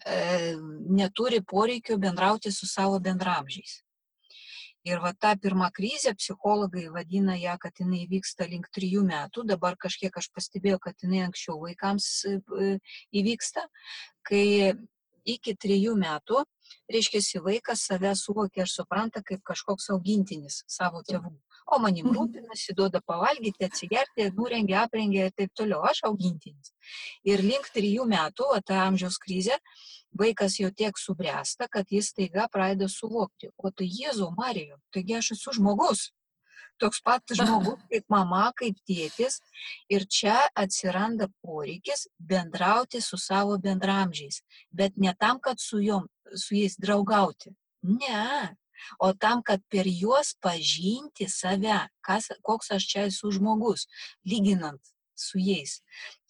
e, neturi poreikio bendrauti su savo bendramžiais. Ir va ta pirma krizė, psichologai vadina ją, kad jinai vyksta link trijų metų, dabar kažkiek aš pastebėjau, kad jinai anksčiau vaikams e, įvyksta, kai iki trijų metų, reiškia, vaikas save suvokia ir supranta kaip kažkoks augintinis savo tėvų. O manim rūpinasi, duoda pavalgyti, atsigerti, nurengia, aprengia ir taip toliau. Aš augintinis. Ir link trijų metų, o ta amžiaus krizė, vaikas jau tiek subręsta, kad jis taiga pradeda suvokti. O tai Jėzau Mariju, taigi aš esu žmogus. Toks pat žmogus kaip mama, kaip tėtis. Ir čia atsiranda poreikis bendrauti su savo bendramžiais. Bet ne tam, kad su, jom, su jais draugauti. Ne. O tam, kad per juos pažinti save, kas, koks aš čia esu žmogus, lyginant su jais.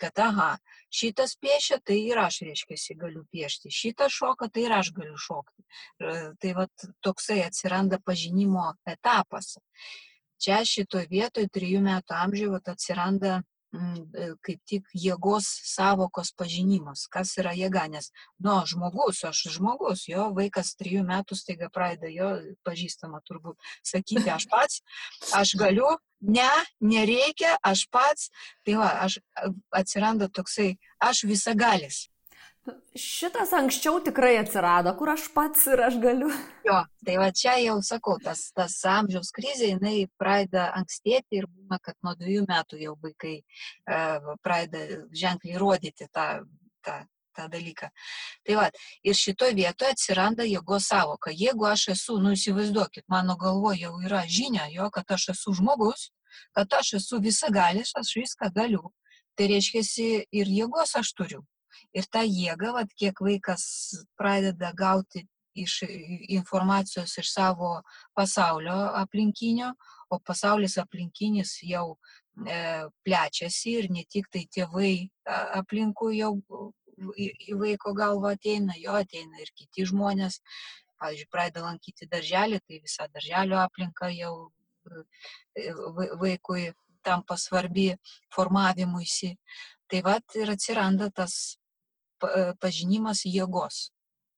Kad, aha, šitas piešia, tai ir aš, reiškia, galiu piešti. Šitas šoka, tai ir aš galiu šokti. Tai va toksai atsiranda pažinimo etapas. Čia šitoje vietoje, trijų metų amžiuje, atsiranda kaip tik jėgos savokos pažinimas, kas yra jėga, nes, nu, žmogus, aš žmogus, jo vaikas trijų metų staiga pradeda jo pažįstama turbūt sakyti, aš pats, aš galiu, ne, nereikia, aš pats, tai va, aš atsiranda toksai, aš visagalis. Šitas anksčiau tikrai atsirado, kur aš pats ir aš galiu. Jo, tai va čia jau sakau, tas, tas amžiaus krizė, jinai pradeda ankstėti ir būna, kad nuo dviejų metų jau vaikai e, pradeda ženkliai rodyti tą, tą tą dalyką. Tai va, ir šitoje vietoje atsiranda jėgos savoka. Jeigu aš esu, nu įsivaizduokit, mano galvoje jau yra žinia, jo, kad aš esu žmogus, kad aš esu visagalis, aš viską galiu, tai reiškia ir jėgos aš turiu. Ir tą jėgą, vat, kiek vaikas pradeda gauti iš informacijos iš savo pasaulio aplinkinio, o pasaulis aplinkinis jau e, plečiasi ir ne tik tai tėvai aplinkui jau į vaiko galvą ateina, jo ateina ir kiti žmonės. Pavyzdžiui, pradeda lankyti darželį, tai visa darželio aplinka jau e, vaikui tampa svarbi formavimuisi. Tai vad ir atsiranda tas pažinimas jėgos.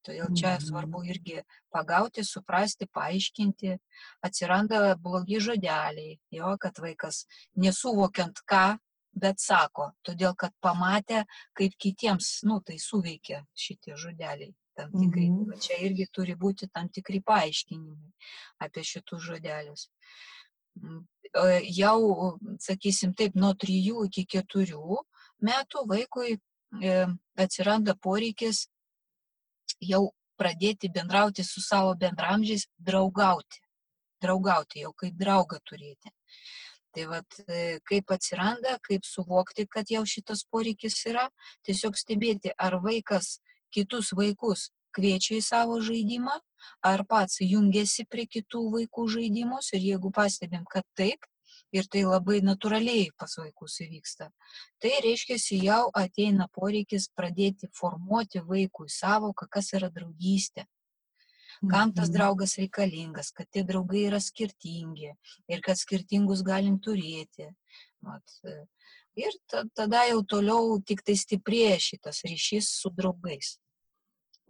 Todėl čia svarbu irgi pagauti, suprasti, paaiškinti. Atsiranda blogi žodeliai, jo, kad vaikas nesuvokiant ką, bet sako, todėl kad pamatė, kaip kitiems, nu, tai suveikia šitie žodeliai. Tam tikrai, mm -hmm. čia irgi turi būti tam tikri paaiškinimai apie šitus žodelius. Mm, jau, sakysim taip, nuo 3 iki 4 metų vaikui e, atsiranda poreikis jau pradėti bendrauti su savo bendramžiais, draugauti. Draugauti, jau kaip draugą turėti. Tai vad, kaip atsiranda, kaip suvokti, kad jau šitas poreikis yra, tiesiog stebėti, ar vaikas kitus vaikus kviečia į savo žaidimą, ar pats jungiasi prie kitų vaikų žaidimus ir jeigu pastebim, kad taip, ir tai labai natūraliai pas vaikus įvyksta. Tai reiškia, jau ateina poreikis pradėti formuoti vaikui savoką, kas yra draugystė. Kam tas mhm. draugas reikalingas, kad tie draugai yra skirtingi ir kad skirtingus galim turėti. Mat, ir tada jau toliau tik tai stiprėja šitas ryšys su draugais.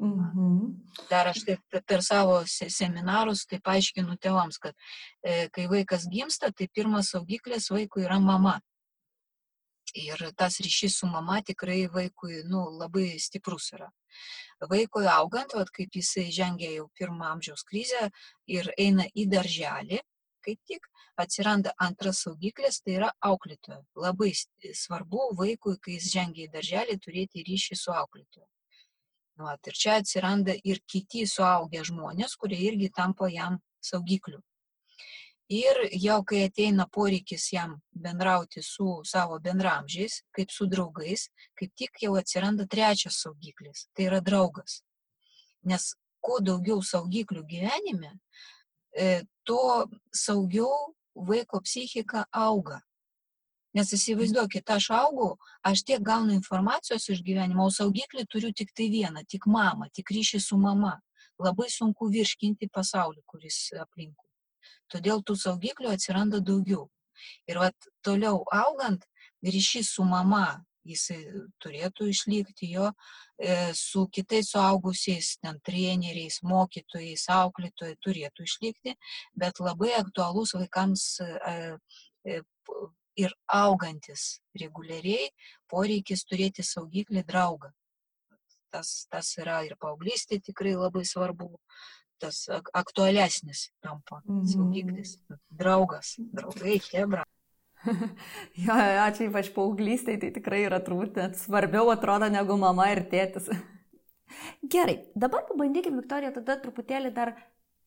Mhm. Dar aš taip per savo seminarus taip aiškinu tėvams, kad e, kai vaikas gimsta, tai pirmas saugiklis vaikui yra mama. Ir tas ryšys su mama tikrai vaikui nu, labai stiprus yra. Vaikui augant, vat, kaip jisai žengia jau pirmą amžiaus krizę ir eina į darželį, kaip tik atsiranda antras saugiklis, tai yra auklėtoja. Labai svarbu vaikui, kai jis žengia į darželį, turėti ryšį su auklėtoju. Vat, ir čia atsiranda ir kiti suaugę žmonės, kurie irgi tampa jam saugikliu. Ir jau kai ateina poreikis jam bendrauti su savo bendramžiais, kaip su draugais, kaip tik jau atsiranda trečias saugiklis - tai yra draugas. Nes kuo daugiau saugiklių gyvenime, e, tuo saugiau vaiko psichika auga. Nes įsivaizduokit, aš augau, aš tiek gaunu informacijos iš gyvenimo, o saugiklį turiu tik tai vieną, tik mamą, tik ryšį su mama. Labai sunku virškinti pasaulį, kuris aplinkui. Todėl tų saugiklių atsiranda daugiau. Ir vat, toliau augant, ryšys su mama, jis turėtų išlikti jo e, su kitais suaugusiais, ten treneriais, mokytojais, auklėtojai turėtų išlikti, bet labai aktualus vaikams e, e, ir augantis reguliariai poreikis turėti saugiklį draugą. Tas, tas yra ir paauglystė tikrai labai svarbu, tas aktualesnis tampa mhm. saugiklis, draugas, draugai, hebra. jo, ačiū ypač paauglystai, tai tikrai yra turbūt net svarbiau atrodo negu mama ir tėtis. Gerai, dabar pabandykime, Viktorija, tada truputėlį dar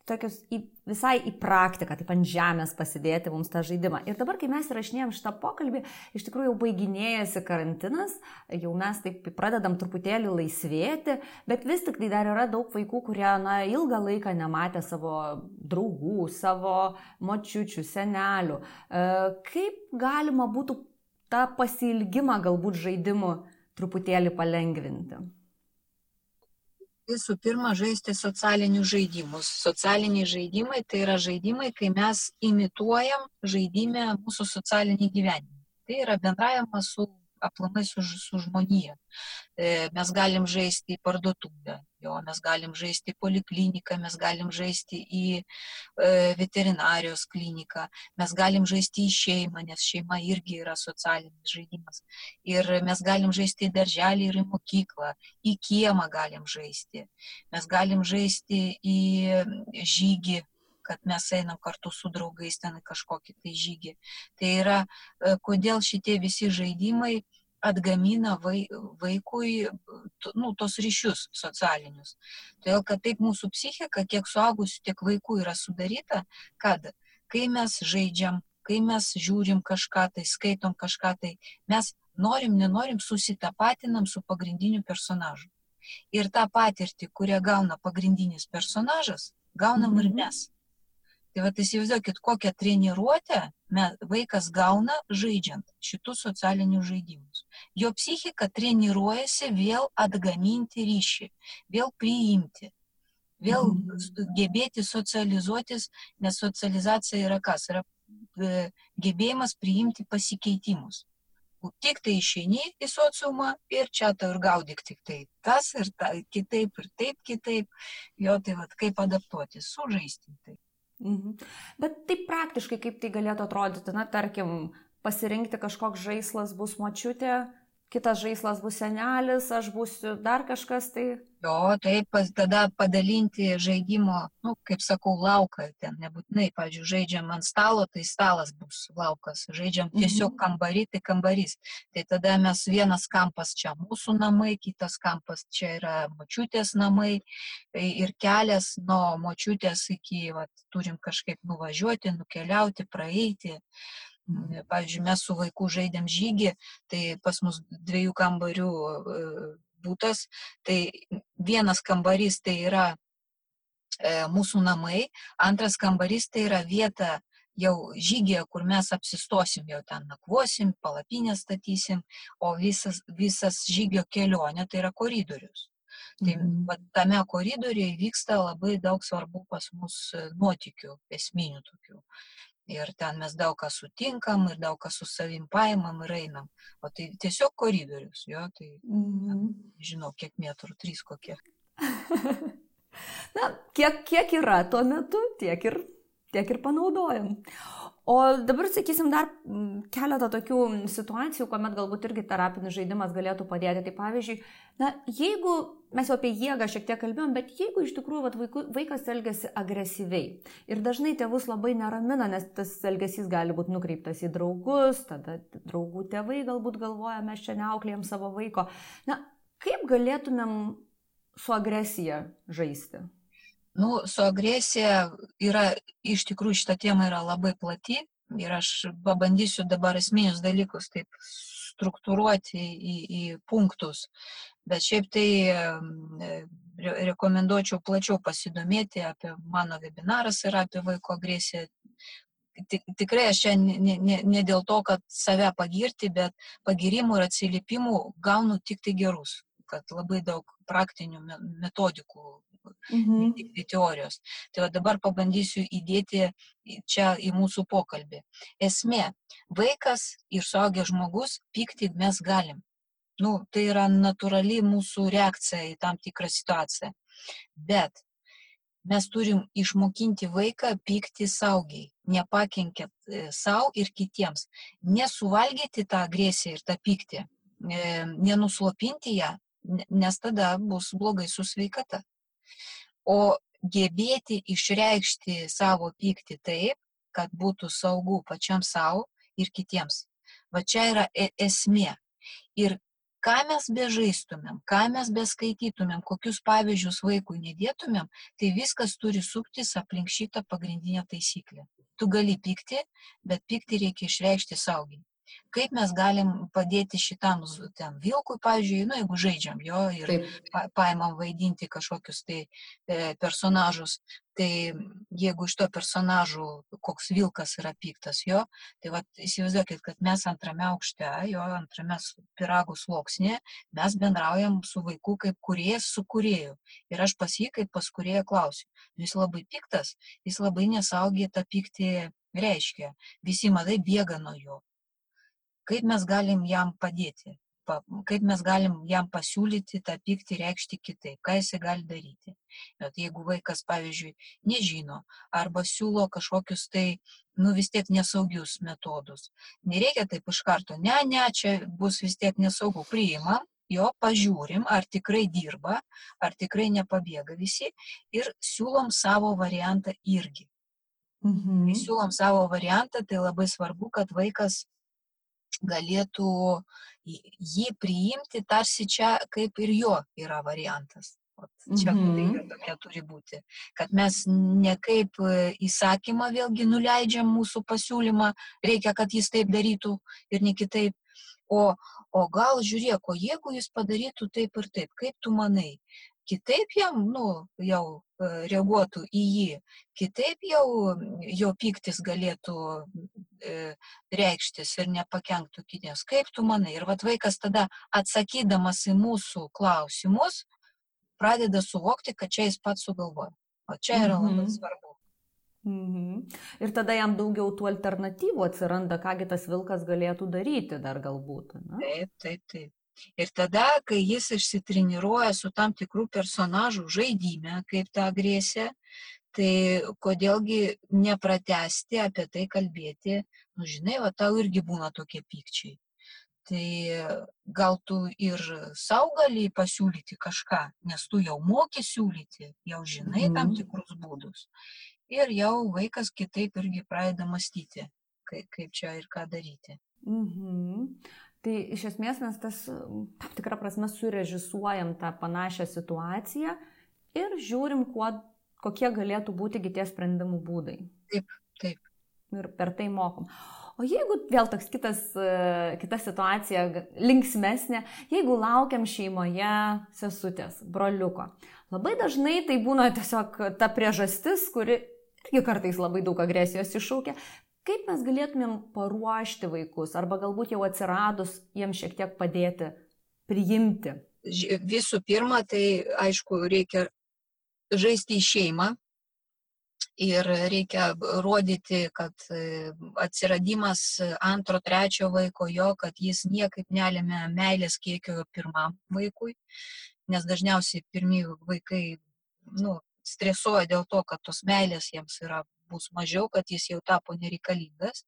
tokius į, visai į praktiką, taip ant žemės pasidėti mums tą žaidimą. Ir dabar, kai mes įrašinėjom šitą pokalbį, iš tikrųjų jau baiginėjasi karantinas, jau mes taip pradedam truputėlį laisvėti, bet vis tik tai dar yra daug vaikų, kurie, na, ilgą laiką nematė savo draugų, savo močiučių, senelių. E, kaip galima būtų tą pasilgimą galbūt žaidimų truputėlį palengvinti? Visų pirma žaisti socialinius žaidimus. Socialiniai žaidimai tai yra žaidimai, kai mes imituojam žaidimę mūsų socialinį gyvenimą. Tai yra bendravimas su aplamai su, su žmonija. E, mes galim žaisti į parduotuvę, jo, mes galim žaisti į polikliniką, mes galim žaisti į e, veterinarijos kliniką, mes galim žaisti į šeimą, nes šeima irgi yra socialinis žaidimas. Ir mes galim žaisti į darželį ir į mokyklą, į kiemą galim žaisti. Mes galim žaisti į žygį kad mes einam kartu su draugais ten kažkokį tai žygį. Tai yra, e, kodėl šitie visi žaidimai atgamina vai, vaikui nu, tos ryšius socialinius. Todėl, kad taip mūsų psichika, kiek suaugusių, tiek vaikų yra sudaryta, kad kai mes žaidžiam, kai mes žiūrim kažką tai, skaitom kažką tai, mes norim, nenorim susitapatinam su pagrindiniu personažu. Ir tą patirtį, kurią gauna pagrindinis personažas, gaunam ir mhm. mes. Tai va, įsivaizduokit, kokią treniruotę vaikas gauna žaidžiant šitus socialinius žaidimus. Jo psichika treniruojasi vėl atgaminti ryšį, vėl priimti, vėl gebėti socializuotis, nes socializacija yra kas? Yra gebėjimas priimti pasikeitimus. Tik tai išeini į sociumą ir čia tau ir gaudyk tik tai tas ir ta, kitaip ir taip kitaip. Jo, tai vad kaip adaptuoti, sužaisti. Tai. Mhm. Bet taip praktiškai, kaip tai galėtų atrodyti, na, tarkim, pasirinkti kažkoks žaislas bus močiutė, kitas žaislas bus senelis, aš būsiu dar kažkas tai. Jo, taip, tada padalinti žaidimo, nu, kaip sakau, lauką, ten nebūtinai, pavyzdžiui, žaidžiam ant stalo, tai stalas bus laukas, žaidžiam tiesiog mhm. kambarį, tai kambarys. Tai tada mes vienas kampas čia mūsų namai, kitas kampas čia yra močiutės namai ir kelias nuo močiutės iki, va, turim kažkaip nuvažiuoti, nukeliauti, praeiti. Pavyzdžiui, mes su vaiku žaidėm žygį, tai pas mus dviejų kambarių e, būtas, tai vienas kambarys tai yra e, mūsų namai, antras kambarys tai yra vieta jau žygėje, kur mes apsistosim, jau ten nakvosim, palapinę statysim, o visas, visas žygio kelionė tai yra koridorius. Tai mm. tame koridoriuje vyksta labai daug svarbu pas mus nuotikių, esminių tokių ir ten mes daug ką sutinkam ir daug ką su savim paimam ir einam. O tai tiesiog koridorius, jo, tai mhm. žinau, kiek metrų, trys kokie. Na, kiek, kiek yra tuo metu, tiek ir, tiek ir panaudojam. O dabar, sakysim, dar keletą tokių situacijų, kuomet galbūt irgi terapinis žaidimas galėtų padėti. Tai pavyzdžiui, na, jeigu mes jau apie jėgą šiek tiek kalbėjom, bet jeigu iš tikrųjų vat, vaiku, vaikas elgesi agresyviai ir dažnai tėvus labai neramina, nes tas elgesys gali būti nukreiptas į draugus, tada draugų tėvai galbūt galvoja, mes čia neauklėjom savo vaiko. Na, kaip galėtumėm su agresija žaisti? Nu, su agresija yra, iš tikrųjų šita tema yra labai plati ir aš pabandysiu dabar esminius dalykus taip struktūruoti į, į punktus. Bet šiaip tai rekomenduočiau plačiau pasidomėti apie mano webinaras ir apie vaiko agresiją. Tikrai aš čia ne, ne, ne dėl to, kad save pagirti, bet pagirimų ir atsiliepimų gaunu tik tai gerus, kad labai daug praktinių metodikų mhm. tik tai teorijos. Tai va dabar pabandysiu įdėti čia į mūsų pokalbį. Esmė, vaikas ir suaugęs žmogus pykti mes galim. Nu, tai yra natūrali mūsų reakcija į tam tikrą situaciją. Bet mes turim išmokinti vaiką pykti saugiai, nepakenkiant savo ir kitiems, nesuvalgyti tą agresiją ir tą pyktį, nenuslopinti ją, nes tada bus blogai su sveikata o gebėti išreikšti savo pyktį taip, kad būtų saugu pačiam savo ir kitiems. Va čia yra esmė. Ir ką mes bežaistumėm, ką mes beskaitytumėm, kokius pavyzdžius vaikui nedėtumėm, tai viskas turi suktis aplink šitą pagrindinę taisyklę. Tu gali pykti, bet pykti reikia išreikšti saugiai kaip mes galim padėti šitam ten vilkui, pavyzdžiui, nu, jeigu žaidžiam jo ir pa, paimam vaidinti kažkokius tai e, personažus, tai jeigu iš to personažų koks vilkas yra piktas jo, tai va įsivaizduokit, kad mes antrame aukšte, jo antrame piragų sluoksnė, mes bendraujam su vaiku kaip kuriejas su kurieju. Ir aš pas jį kaip pas kurieją klausiu. Jis labai piktas, jis labai nesaugiai tą pyktį reiškia. Visi madai bėga nuo jo kaip mes galim jam padėti, kaip mes galim jam pasiūlyti tą pyktį reikšti kitaip, ką jisai gali daryti. Bet jeigu vaikas, pavyzdžiui, nežino arba siūlo kažkokius tai, nu vis tiek nesaugius metodus, nereikia taip iš karto, ne, ne, čia bus vis tiek nesaugu, priimam, jo pažiūrim, ar tikrai dirba, ar tikrai nepabėga visi ir siūlom savo variantą irgi. Mhm. Siūlom savo variantą, tai labai svarbu, kad vaikas galėtų jį priimti tarsi čia kaip ir jo yra variantas. Ot, čia Mhm. tai tokia turi būti, kad mes ne kaip e, įsakymą vėlgi nuleidžiam mūsų pasiūlymą, reikia, kad jis taip darytų ir ne kitaip, o, o gal žiūrėk, o jeigu jis padarytų taip ir taip, kaip tu manai, kitaip jam, nu, jau reaguotų į jį, kitaip jau jo piktis galėtų reikštis ir nepakenktų kitiems. Kaip tu manai? Ir vat vaikas tada atsakydamas į mūsų klausimus pradeda suvokti, kad čia jis pats sugalvoja. O čia yra labai Mhm. svarbu. Mhm. Ir tada jam daugiau tų alternatyvų atsiranda, kągi tas vilkas galėtų daryti dar galbūt. Ne? Taip, taip, taip. Ir tada, kai jis išsitreniruoja su tam tikrų personažų žaidime, kaip tą agresiją, tai kodėlgi nepratesti apie tai kalbėti, nu žinai, va tau irgi būna tokie pykčiai. Tai gal tu ir savo gali pasiūlyti kažką, nes tu jau moki siūlyti, jau žinai tam Mhm. tikrus būdus. Ir jau vaikas kitaip irgi pradeda mąstyti, kaip, kaip čia ir ką daryti. Mhm. Tai iš esmės mes tas, tam tikrą prasme, surežisuojam tą panašią situaciją ir žiūrim, kuo, kokie galėtų būti tie sprendimų būdai. Taip, taip. Ir per tai mokom. O jeigu vėl toks kitas, kita situacija, linksmesnė, jeigu laukiam šeimoje sesutės, broliuko, labai dažnai tai būna tiesiog ta priežastis, kuri irgi kartais labai daug agresijos iššaukia. Kaip mes galėtumėm paruošti vaikus, arba galbūt jau atsiradus jiems šiek tiek padėti, priimti. Visų pirma, tai aišku, reikia žaisti į šeimą ir reikia rodyti, kad e, atsiradimas antro, trečio vaiko jo, kad jis niekaip nelėmė meilės kiekio pirmam vaikui, nes dažniausiai pirmieji vaikai nu, stresuoja dėl to, kad tos meilės jiems yra bus mažiau, kad jis jau tapo nereikalingas.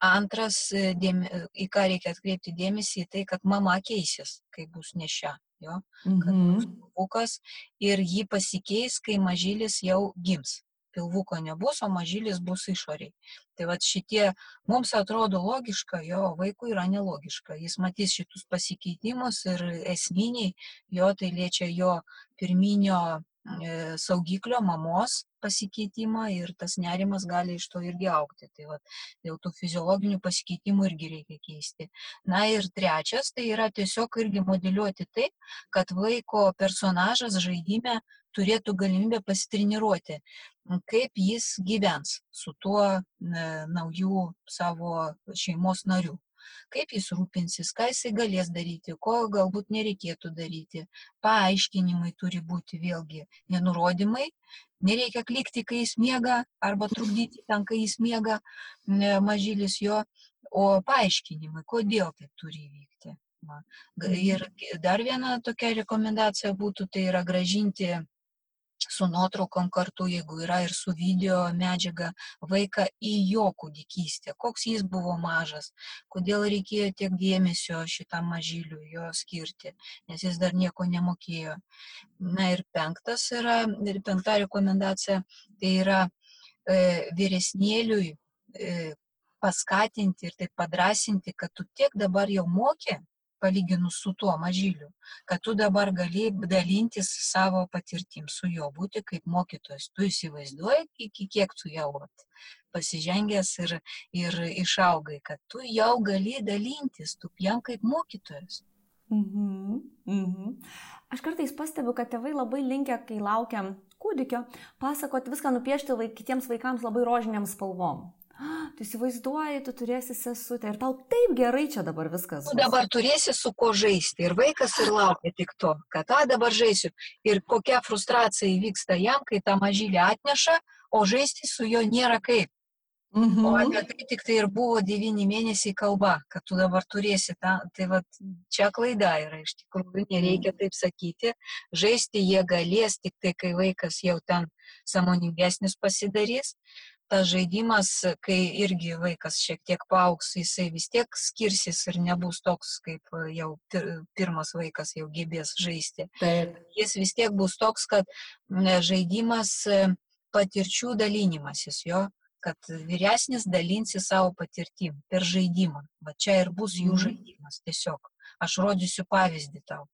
Antras, e, dėme, į ką reikia atkreipti dėmesį, tai, kad mama keisis, kai bus nešia. Jo? kad bus Mhm. pilvukas ir jį pasikeis, kai mažylis jau gims. Pilvuko nebus, o mažylis bus išoriai. Tai va šitie mums atrodo logiška, jo vaikui yra nelogiška. Jis matys šitus pasikeitimus ir esminiai jo tai liečia jo pirminio e, saugiklio mamos pasikeitimą ir tas nerimas gali iš to irgi aukti. Tai va, dėl tų fiziologinių pasikeitimų irgi reikia keisti. Na ir trečias, tai yra tiesiog irgi modeliuoti taip, kad vaiko personažas žaidime turėtų galimybę pasitreniruoti, kaip jis gyvens su tuo e, naujų savo šeimos nariu. Kaip jis rūpinsis, ką jisai galės daryti, ko galbūt nereikėtų daryti. Paaiškinimai turi būti vėlgi nenurodymai. Nereikia klikti, kai jis miega, arba trukdyti ten, kai jis miega mažylis jo, o paaiškinimai, kodėl taip turi įvykti. Va. G- Ir dar viena tokia rekomendacija būtų, tai yra gražinti su nuotraukom kartu, jeigu yra ir su video medžiaga, vaiką į jo kūdikystę, koks jis buvo mažas, kodėl reikėjo tiek dėmesio šitam mažyliui jo skirti, nes jis dar nieko nemokėjo. Na ir penktas yra, ir penkta rekomendacija, tai yra e, vyresnėliui e, paskatinti ir taip padrasinti, kad tu tiek dabar jau mokė, palyginus su tuo mažyliu, kad tu dabar gali dalintis savo patirtim su juo, būti kaip mokytojas. Tu įsivaizduoji, iki kiek tu jau vat, pasižengęs ir, ir išaugai, kad tu jau gali dalintis, tu jam kaip mokytojas. Mhm, mhm. Aš kartais pastebiu, kad tėvai labai linkia, kai laukiam kūdikio, pasakoti viską nupiešti vaik, kitiems vaikams labai rožiniam spalvom. "Ah, Tu įsivaizduoji, tu turėsi sesutę ir tau taip gerai čia dabar viskas. Tu bus." dabar turėsi su ko žaisti ir vaikas ir laukia tik to, kad tą dabar žaisiu. Ir kokia frustracija įvyksta jam, kai tą mažylį atneša, o žaisti su juo nėra kaip. Mhm. O apie tai tik tai ir buvo devyni mėnesiai kalba, kad tu dabar turėsi tą. Tai va čia klaida yra iš tikrųjų, nereikia taip sakyti. Žaisti jie galės tik tai, kai vaikas jau ten samoningesnis pasidarys. Tas žaidimas, kai irgi vaikas šiek tiek paauks, jisai vis tiek skirsis ir nebus toks, kaip jau pir- pirmas vaikas jau gebės žaisti Taip. jis vis tiek bus toks, kad žaidimas e, patirčių dalinimasis jo, kad vyresnis dalinsi savo patirtim per žaidimą. Va čia ir bus jų Mhm. žaidimas tiesiog. Aš rodysiu pavyzdį tau.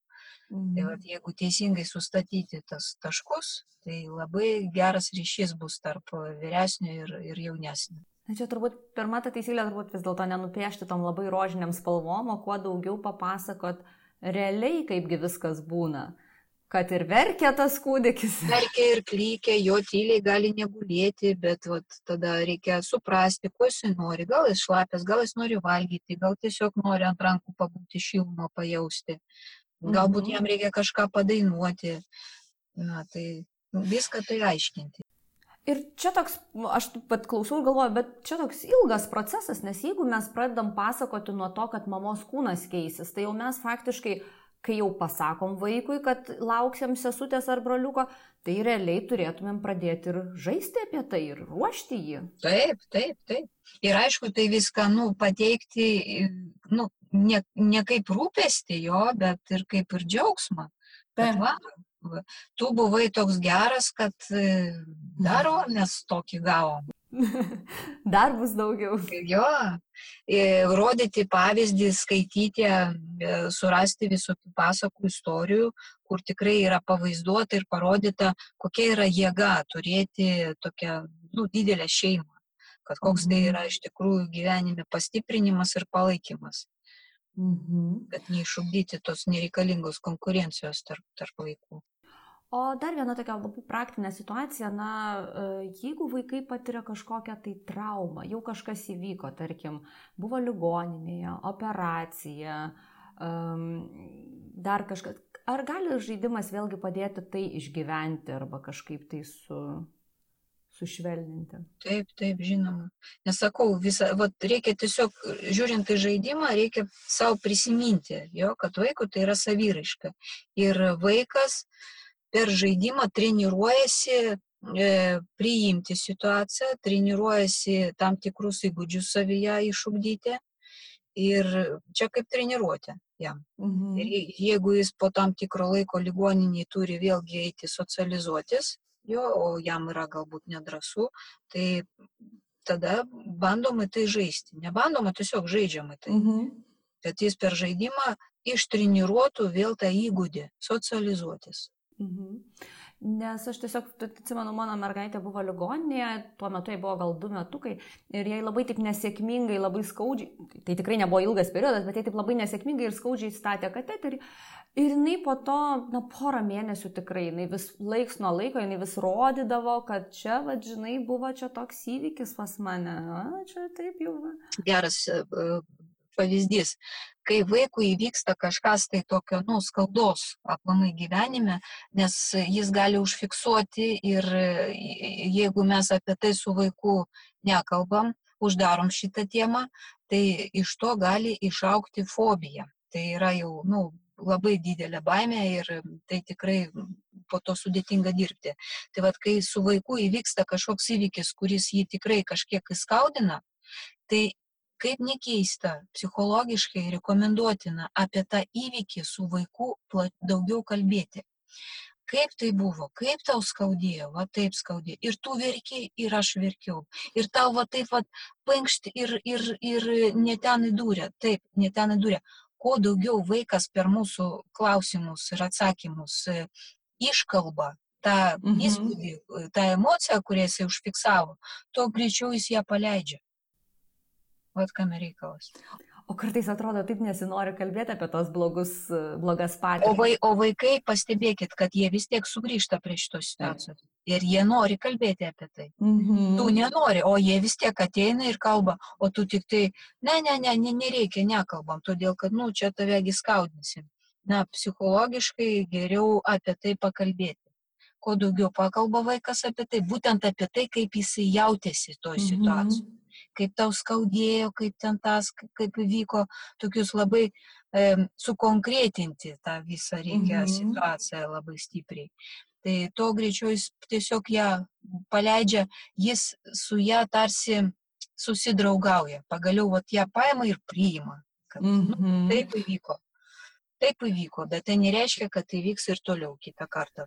Tai Mhm. vat, jeigu teisingai sustatyti tas taškus, tai labai geras ryšys bus tarp vyresnio ir, ir jaunesnio. Na čia turbūt pirma ta taisyklė, turbūt vis dėlto nenupiešti tom labai rožiniam spalvom, o kuo daugiau papasakot realiai, kaipgi viskas būna. Kad ir verkia tas kūdikis. Verkia ir klykia, jo tyliai gali negulėti, bet vat, tada reikia suprasti, ko jis nori. Gal jis šlapės, gal jis nori valgyti, gal tiesiog nori ant rankų pabūti šilumą, pajausti. Galbūt jam reikia kažką padainuoti. Na, tai viską tai aiškinti. Ir čia toks, aš pat klausau ir galvoju, bet čia toks ilgas procesas, nes jeigu mes pradedam pasakoti nuo to, kad mamos kūnas keisis, tai jau mes faktiškai, kai jau pasakom vaikui, kad lauksim sesutės ar broliuko, tai realiai turėtumėm pradėti ir žaisti apie tai ir ruošti jį. Taip, taip, taip. Ir aišku, tai viską, nu, pateikti, nu, ne, ne kaip rūpesti jo, bet ir kaip ir džiaugsmą. Taip. va, va, tu buvai toks geras, kad e, dar va, mes tokį gavom. Dar bus daugiau. Jo, e, rodyti pavyzdį, skaityti, e, surasti visokių pasakų istorijų, kur tikrai yra pavaizduota ir parodyta, kokia yra jėga turėti tokią nu, didelę šeimą. Kad koks tai yra iš tikrųjų gyvenime pastiprinimas ir palaikymas, Mhm. kad neišugdyti tos nereikalingos konkurencijos tarp, tarp vaikų. O dar viena tokia labai praktinė situacija, na, jeigu vaikai patiria kažkokią tai traumą, jau kažkas įvyko, tarkim, buvo ligoninėje, operacija, dar kažkas, ar gali žaidimas vėlgi padėti tai išgyventi arba kažkaip tai su, sušvelninti? Taip, taip, žinoma. Nesakau, visą, vat, reikia tiesiog, žiūrint į žaidimą, reikia savo prisiminti, jo, kad vaikų tai yra saviraiška. Ir vaikas per žaidimą treniruojasi e, priimti situaciją, treniruojasi tam tikrus įgūdžius savyje išugdyti. Ir čia kaip treniruotė jam. Mhm. Ir je- jeigu jis po tam tikro laiko ligoniniai turi vėlgi eiti socializuotis, jo, o jam yra galbūt nedrasu, tai tada bandoma tai žaisti. Nebandoma, tiesiog žaidžiama tai. Mhm. Kad jis per žaidimą ištreniruotų vėl tą įgūdį socializuotis. Mhm. Nes aš tiesiog, atsimenu, mano mergaitė buvo ligoninėje, tuo metu jai buvo gal du metukai ir jai labai taip nesėkmingai, labai skaudžiai, tai tikrai nebuvo ilgas periodas, bet jai taip labai nesėkmingai ir skaudžiai statė kateterį. Ir jinai po to, na, porą mėnesių tikrai, jinai vis laiks nuo laiko, jinai vis rodydavo, kad čia, va, žinai, buvo čia toks įvykis pas mane, a, čia taip jau. Va. Geras e, e, pavyzdys. Kai vaikui įvyksta kažkas tai tokio, nu, skaudos aplamai gyvenime, nes jis gali užfiksuoti ir e, jeigu mes apie tai su vaiku nekalbam, uždarom šitą temą, tai iš to gali išaukti fobija. Tai yra jau, nu, labai didelė baimė ir tai tikrai po to sudėtinga dirbti. Tai vad, kai su vaiku įvyksta kažkoks įvykis, kuris jį tikrai kažkiek įskaudina, tai kaip nekeista, psichologiškai rekomenduotina apie tą įvykį su vaiku daugiau kalbėti. Kaip tai buvo, kaip tau skaudėjo, va taip skaudėjo. Ir tu verkiai, ir aš verkiau. Ir tau va taip va pankšti ir, ir, ir ne ten įdūrė. Taip, ne ten įdūrė. Kuo daugiau vaikas per mūsų klausimus ir atsakymus e, iškalba tą Mhm. įspūdį, e, tą emociją, kurią jisai užfiksavo, tuo greičiau jis ją paleidžia. Vat kam reikalas. O kartais atrodo taip nesinori kalbėti apie tos blogus, blogas O, patirtis. vai, o vaikai, pastebėkit, kad jie vis tiek sugrįžta prie šitos situacijos. Ir jie nori kalbėti apie tai. Mhm. Tu nenori, o jie vis tiek ateina ir kalba, o tu tik tai, ne, ne, ne, ne nereikia, nekalbam, todėl kad, nu, čia tavegi skaudinsim. Na, psichologiškai geriau apie tai pakalbėti. Kuo daugiau pakalba vaikas apie tai, būtent apie tai, kaip jisai jautėsi toj Mhm. situacijoje. Kaip tau skaudėjo, kaip ten tas, kaip vyko, tokius labai e, sukonkretinti tą visą reikia Mhm. situaciją labai stipriai. Tai to greičiau jis tiesiog ją paleidžia, jis su ją tarsi susidraugauja. Pagaliau vat ją paima ir priima. Kad, nu, Mhm. taip įvyko. Taip įvyko, bet tai nereiškia, kad tai vyks ir toliau kitą kartą.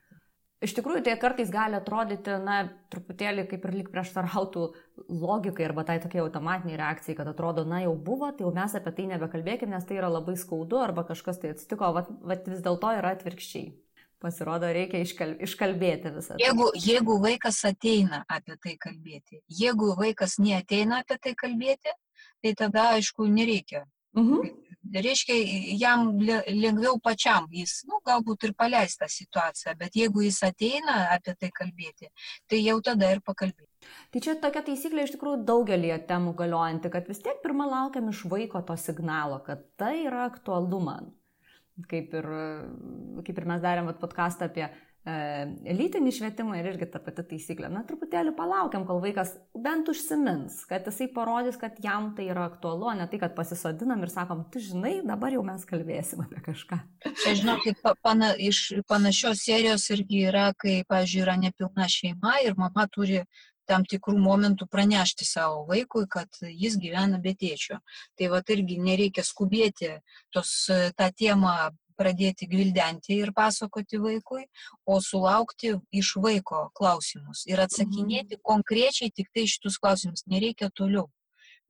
Iš tikrųjų, tai kartais gali atrodyti, na, truputėlį kaip ir lyg prieštarautų logikai arba tai tokiai automatiniai reakcijai, kad atrodo, na, jau buvo, tai jau mes apie tai nebekalbėkime, nes tai yra labai skaudu arba kažkas tai atsitiko, vat, vat vis dėlto yra atvirkščiai. Pasirodo, reikia iškal, iškalbėti visą. Tai. Jeigu, jeigu vaikas ateina apie tai kalbėti, jeigu vaikas neateina apie tai kalbėti, tai tada, aišku, nereikia. Mhm reiškia, jam lengviau pačiam, jis, nu, galbūt ir paleis tą situaciją, bet jeigu jis ateina apie tai kalbėti, tai jau tada ir pakalbėti. Tai čia tokia taisyklė iš tikrųjų daugelį temų galiojanti, kad vis tiek pirmą laukiam iš vaiko to signalo, kad tai yra aktualu man. Kaip ir, kaip ir mes darėm podcastą apie lytinį švietimą ir irgi ta pati taisyklė. Na, truputėlį palaukiam, kol vaikas bent užsimins, kad jisai parodys, kad jam tai yra aktualu, ne tai, kad pasisodinam ir sakom, tu žinai, dabar jau mes kalbėsim apie kažką. Čia, žinokit, pana, iš panašios serijos irgi yra, kai, pavyzdžiui, yra nepilna šeima ir mama turi tam tikrų momentų pranešti savo vaikui, kad jis gyvena be tėčio. Tai va irgi nereikia skubėti tos, tą temą pradėti gvildenti ir pasakoti vaikui, o sulaukti iš vaiko klausimus ir atsakinėti konkrečiai tik tai šitus klausimus, nereikia toliau.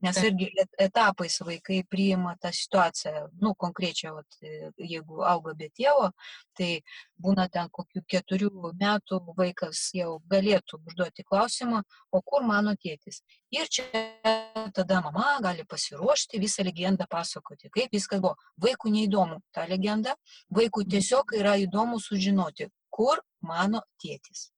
Nes irgi etapais vaikai priima tą situaciją, nu, konkrečiai, vat, jeigu auga be tėvo, tai būna ten kokių keturių metų vaikas jau galėtų užduoti klausimą, o kur mano tėtis. Ir čia tada mama gali pasiruošti visą legendą pasakoti, kaip viskas buvo. Vaikų neįdomu ta legenda, vaikų tiesiog yra įdomu sužinoti, kur mano tėtis.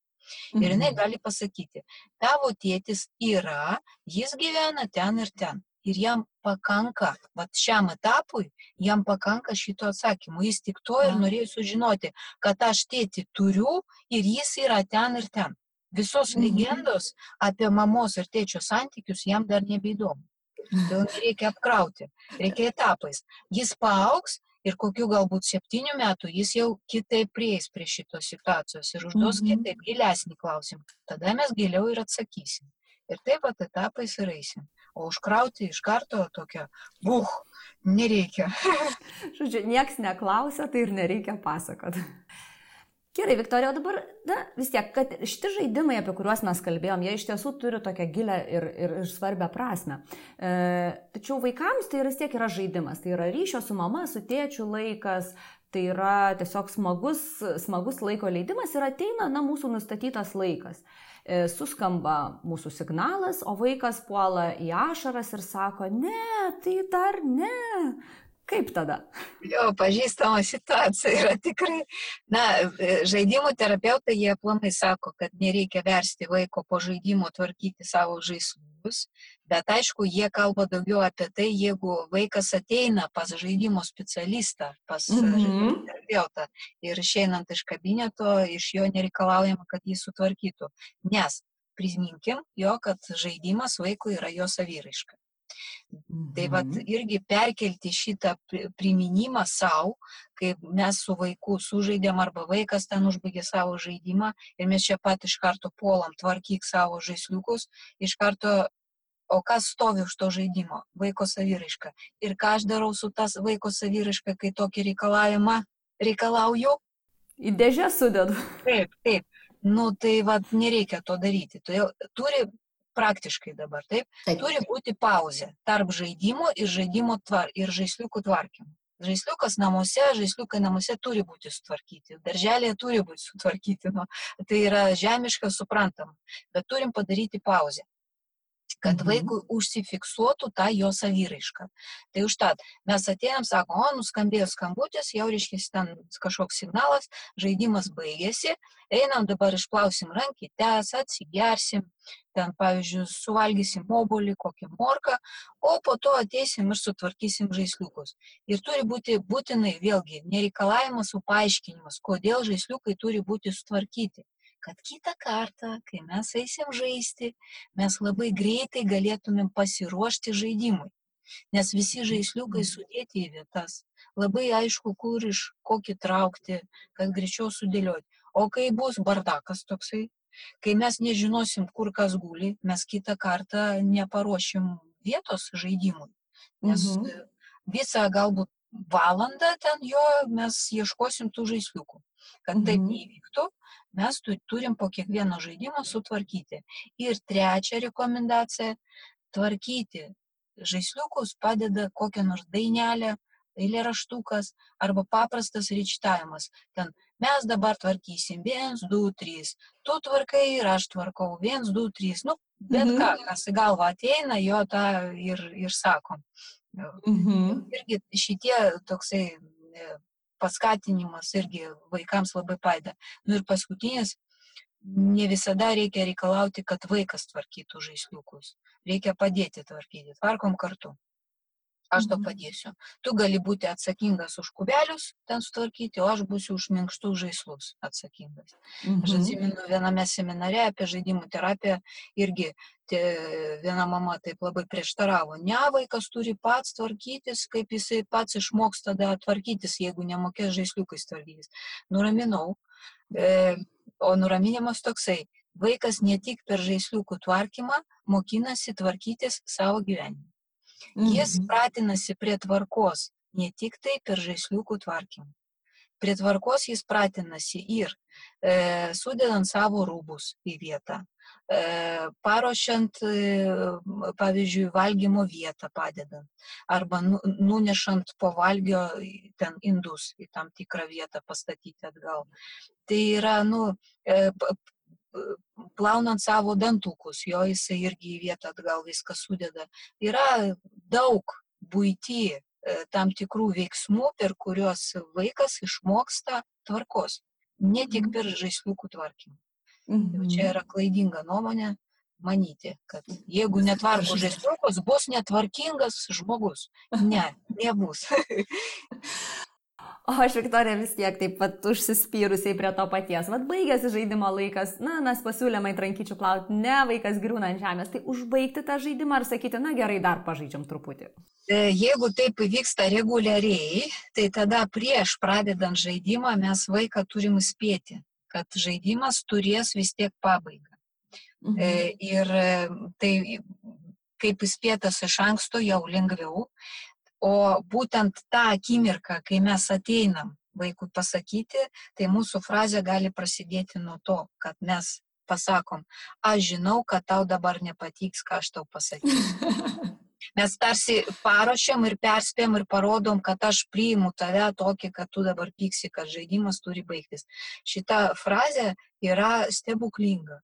Ir jinai gali pasakyti, tavo tėtis yra, jis gyvena ten ir ten. Ir jam pakanka, va šiam etapui, jam pakanka šito atsakymo. Jis tik to ir norėjo sužinoti, kad aš tėtį turiu ir jis yra ten ir ten. Visos legendos apie mamos ir tėčio santykius jam dar nebeįdomu. Todėl reikia apkrauti, reikia etapais. Jis paaugs ir kokių galbūt septynių metų jis jau kitaip prieis prie šitos situacijos ir užduos mhm. kitaip gilesnį klausimą. Tada mes giliau ir atsakysim. Ir taip pat etapais ir eisim. O užkrauti iš karto tokią, buh, nereikia. Žodžiu, nieks neklausia, tai ir nereikia pasakoti. Gerai, Viktorija, o dabar, na, vis tiek, kad šitie žaidimai, apie kuriuos mes kalbėjom, jie iš tiesų turi tokią gilę ir, ir, ir svarbią prasme. E, tačiau vaikams tai vis tiek yra žaidimas, tai yra ryšio su mama, su tėčiu laikas, tai yra tiesiog smagus, smagus laiko leidimas ir ateina, na, mūsų nustatytas laikas. E, suskamba mūsų signalas, o vaikas puola į ašaras ir sako, ne, tai dar ne, Kaip tada? Jo, pažįstama situacija yra tikrai. Na, žaidimų terapeutai jie planai sako, kad nereikia versti vaiko po žaidimo tvarkyti savo žaislus, bet aišku, jie kalba daugiau apie tai, jeigu vaikas ateina pas žaidimo specialistą, pas mm -hmm. terapeutą ir išeinant iš kabineto, iš jo nereikalaujama, kad jį sutvarkytų. Nes priminkim jo, kad žaidimas vaikui yra jo saviraiška. Mhm. Tai vad irgi perkelti šitą priminimą savo, kai mes su vaiku sužaidėm arba vaikas ten užbaigė savo žaidimą ir mes čia pat iš karto puolam tvarkyk savo žaisliukus, iš karto, o kas stovi už to žaidimo? Vaiko saviraiška. Ir ką aš darau su tas vaiko saviraiška, kai tokį reikalavimą reikalauju? Į dėžę sudedu. Taip, taip. Nu, tai vad nereikia to daryti. Todėl turi praktiškai dabar, taip, taip. turi būti pauzė tarp žaidimo ir žaidimo tvar, ir žaisliukų tvarkymo. Žaisliukas namuose, žaisliukai namuose turi būti sutvarkyti, darželėje turi būti sutvarkyti, nu, tai yra žemiška, suprantama, bet turim padaryti pauzę kad vaikui užsifiksuotų tą jo saviraišką. Tai užtat mes atėjom, sako, o, nuskambėjo skambutis, jau reiškia ten kažkoks signalas, žaidimas baigėsi, einam dabar išplausim rankytes, atsigersim, ten, pavyzdžiui, suvalgysim obolį, kokį morką, o po to ateisim ir sutvarkysim žaisliukus. Ir turi būti būtinai, vėlgi, nereikalavimas, o paaiškinimas, kodėl žaisliukai turi būti sutvarkyti kad kitą kartą, kai mes eisim žaisti, mes labai greitai galėtumėm pasiruošti žaidimui. Nes visi žaisliukai mhm. sudėti į vietas. Labai aišku, kur iš kokį traukti, kad greičiau sudėlioti. O kai bus bardakas toksai, kai mes nežinosim, kur kas guli, mes kitą kartą neparuošim vietos žaidimui. Nes mhm. visą galbūt valandą ten jo mes ieškosim tų žaisliukų. Kad taip neįvyktų, mes tu- turim po kiekvieno žaidimo sutvarkyti. Ir trečia rekomendacija - tvarkyti žaisliukus padeda kokią nors dainelę, eilėraštukas arba paprastas ryčtavimas. Ten mes dabar tvarkysim 1, 2, 3. Tu tvarkai ir aš tvarkau 1, 2, 3. Nu, bet Mhm. ką, kas į galvą ateina, jo tą ir, ir sakom. Mhm. Irgi šitie toksai e, paskatinimas irgi vaikams labai padeda. Nu ir paskutinis, ne visada reikia reikalauti, kad vaikas tvarkytų žaisliukus. Reikia padėti tvarkyti. Tvarkom kartu. Aš tau padėsiu. Tu gali būti atsakingas už kubelius ten sutvarkyti, o aš būsiu už minkštus žaislus atsakingas. Aš Mhm. atsimenu viename seminare apie žaidimų terapiją irgi tie, viena mama taip labai prieštaravo. Ne, vaikas turi pats tvarkytis, kaip jisai pats išmoks tada tvarkytis, jeigu nemokės žaisliukais tvarkytis. Nuraminau. E, o nuraminimas toksai. Vaikas ne tik per žaisliukų tvarkymą mokinasi tvarkytis savo gyvenimą. Jis pratinasi prie tvarkos ne tik tai per žaisliukų tvarkymą. Prie tvarkos jis pratinasi ir e, sudedant savo rūbus į vietą, e, paruošiant, e, pavyzdžiui, valgymo vietą padedant, arba nu, nunešant po valgio ten indus į tam tikrą vietą pastatyti atgal. Tai yra, nu, e, plaunant savo dantukus, jo jisai irgi į vietą atgal viską sudeda. Yra daug būti tam tikrų veiksmų, per kuriuos vaikas išmoksta tvarkos, ne tik Mhm. per žaisliukų tvarkymą. Mhm. Čia yra klaidinga nuomonė manyti, kad jeigu netvarko Žais- žaisliukus, bus netvarkingas žmogus. Ne, nebus. O aš, Viktorija, vis tiek taip pat užsispyrusiai prie to paties. Vat baigėsi žaidimo laikas, na, mes pasiūlėme į trankyčių plauti, ne vaikas griūna ant žemės, tai užbaigti tą žaidimą ir sakyti, na gerai, dar pažaidžiam truputį. E, Jeigu taip vyksta reguliariai, tai tada prieš pradedant žaidimą mes vaiką turim įspėti, kad žaidimas turės vis tiek pabaigą. Mhm. E, Ir e, tai kaip įspėtas iš anksto jau lengviau, o būtent tą akimirką, kai mes ateinam vaikui pasakyti, tai mūsų frazė gali prasidėti nuo to, kad mes pasakom, aš žinau, kad tau dabar nepatiks, ką aš tau pasakysiu. Mes tarsi paruošiam ir perspėjam ir parodom, kad aš priimu tave tokį, kad tu dabar pyksi, kad žaidimas turi baigtis. Šita frazė yra stebuklinga.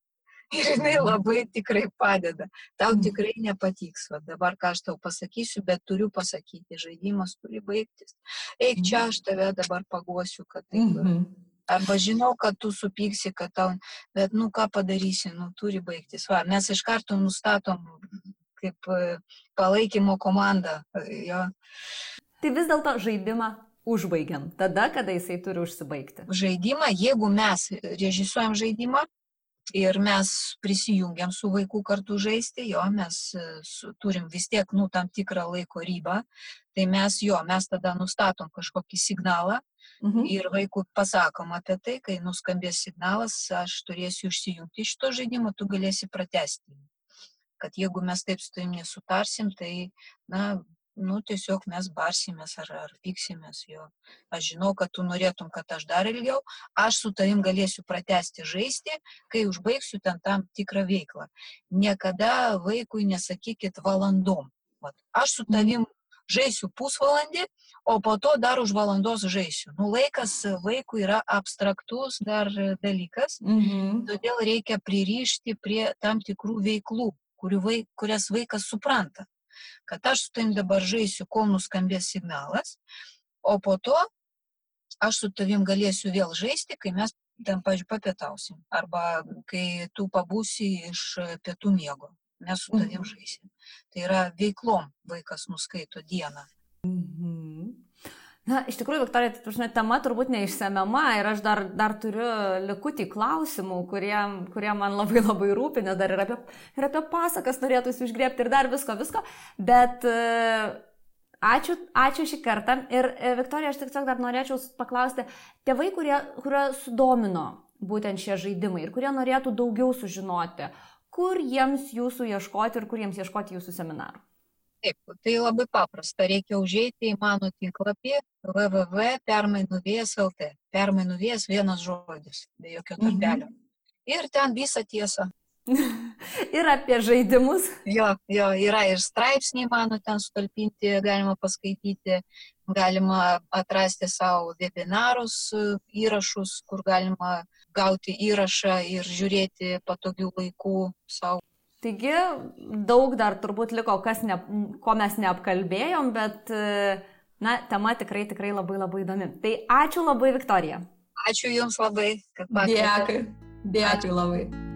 Ir jinai labai tikrai padeda. Tau tikrai nepatiks. Va, dabar ką aš tau pasakysiu, bet turiu pasakyti, žaidimas turi baigtis. Eik čia, aš tave dabar paguosiu, kad taip yra. Mhm. Arba žinau, kad tu supyksi, kad tau, bet nu ką padarysi, nu turi baigtis. Va, mes iš karto nustatom kaip e, palaikymo komanda. e, Jo. Tai vis dėlto žaidimą užbaigiam, tada, kada jisai turi užsibaigti. Žaidimą, jeigu mes režisuojam žaidimą ir mes prisijungiam su vaiku kartu žaisti, jo, mes e, su, turim vis tiek, nu, tam tikrą laiko ribą, tai mes jo, mes tada nustatom kažkokį signalą Mhm. ir vaikui pasakom apie tai, kai nuskambės signalas, aš turėsiu išsijungti iš to žaidimo, tu galėsi pratesti. Kad jeigu mes taip su tavim nesutarsim, tai, na, nu, tiesiog mes barsimės ar, ar pyksimės jo. Aš žinau, kad tu norėtum, kad aš dar ilgiau, aš su tavim galėsiu pratesti žaisti, kai užbaigsiu ten tam tikrą veiklą. Niekada vaikui nesakykit valandom. Vat, aš su tavim žaisiu pusvalandį, o po to dar už valandos žaisiu. Nu, laikas vaikui yra abstraktus dar dalykas, Mhm. todėl reikia pririšti prie tam tikrų veiklų, kurias vaikas supranta. Kad aš su tavim dabar žaisiu, kol nuskambės signalas, o po to aš su tavim galėsiu vėl žaisti, kai mes ten, pažiūrėjau, papietausim. Arba kai tu pabūsi iš pietų miego. Mes su tavim žaisim. Tai yra veiklom vaikas nuskaito dieną. Mhm. Na, iš tikrųjų, Viktorija, prasme, tema turbūt neišsemiama ir aš dar, dar turiu likutį klausimų, kurie, kurie man labai labai rūpi, nes dar ir apie, ir apie pasakas norėtųsi užgriepti ir dar visko, visko. Bet e, ačiū, ačiū šį kartą. Ir e, Viktorija, aš tiesiog dar norėčiau paklausti, tėvai, kurie, kurie sudomino būtent šie žaidimai ir kurie norėtų daugiau sužinoti, kur jiems jūsų ieškoti ir kur jiems ieškoti jūsų seminarų. Taip, tai labai paprasta. Reikia užeiti į mano tinklapį www.permainuvės.lt. Permainuvės vienas žodis, be jokio tarpelio. Mhm. Ir ten visą tiesą. ir apie žaidimus. Jo, jo, yra ir straipsniai mano ten sutalpinti, galima paskaityti, galima atrasti savo webinarus, įrašus, kur galima gauti įrašą ir žiūrėti patogių laikų savo. Taigi daug dar turbūt liko, ne, ko mes neapkalbėjom, bet na, tema tikrai, tikrai labai labai įdomi. Tai ačiū labai, Viktorija. Ačiū Jums labai, kad pakvietėte. Dėkui. Dėkui labai.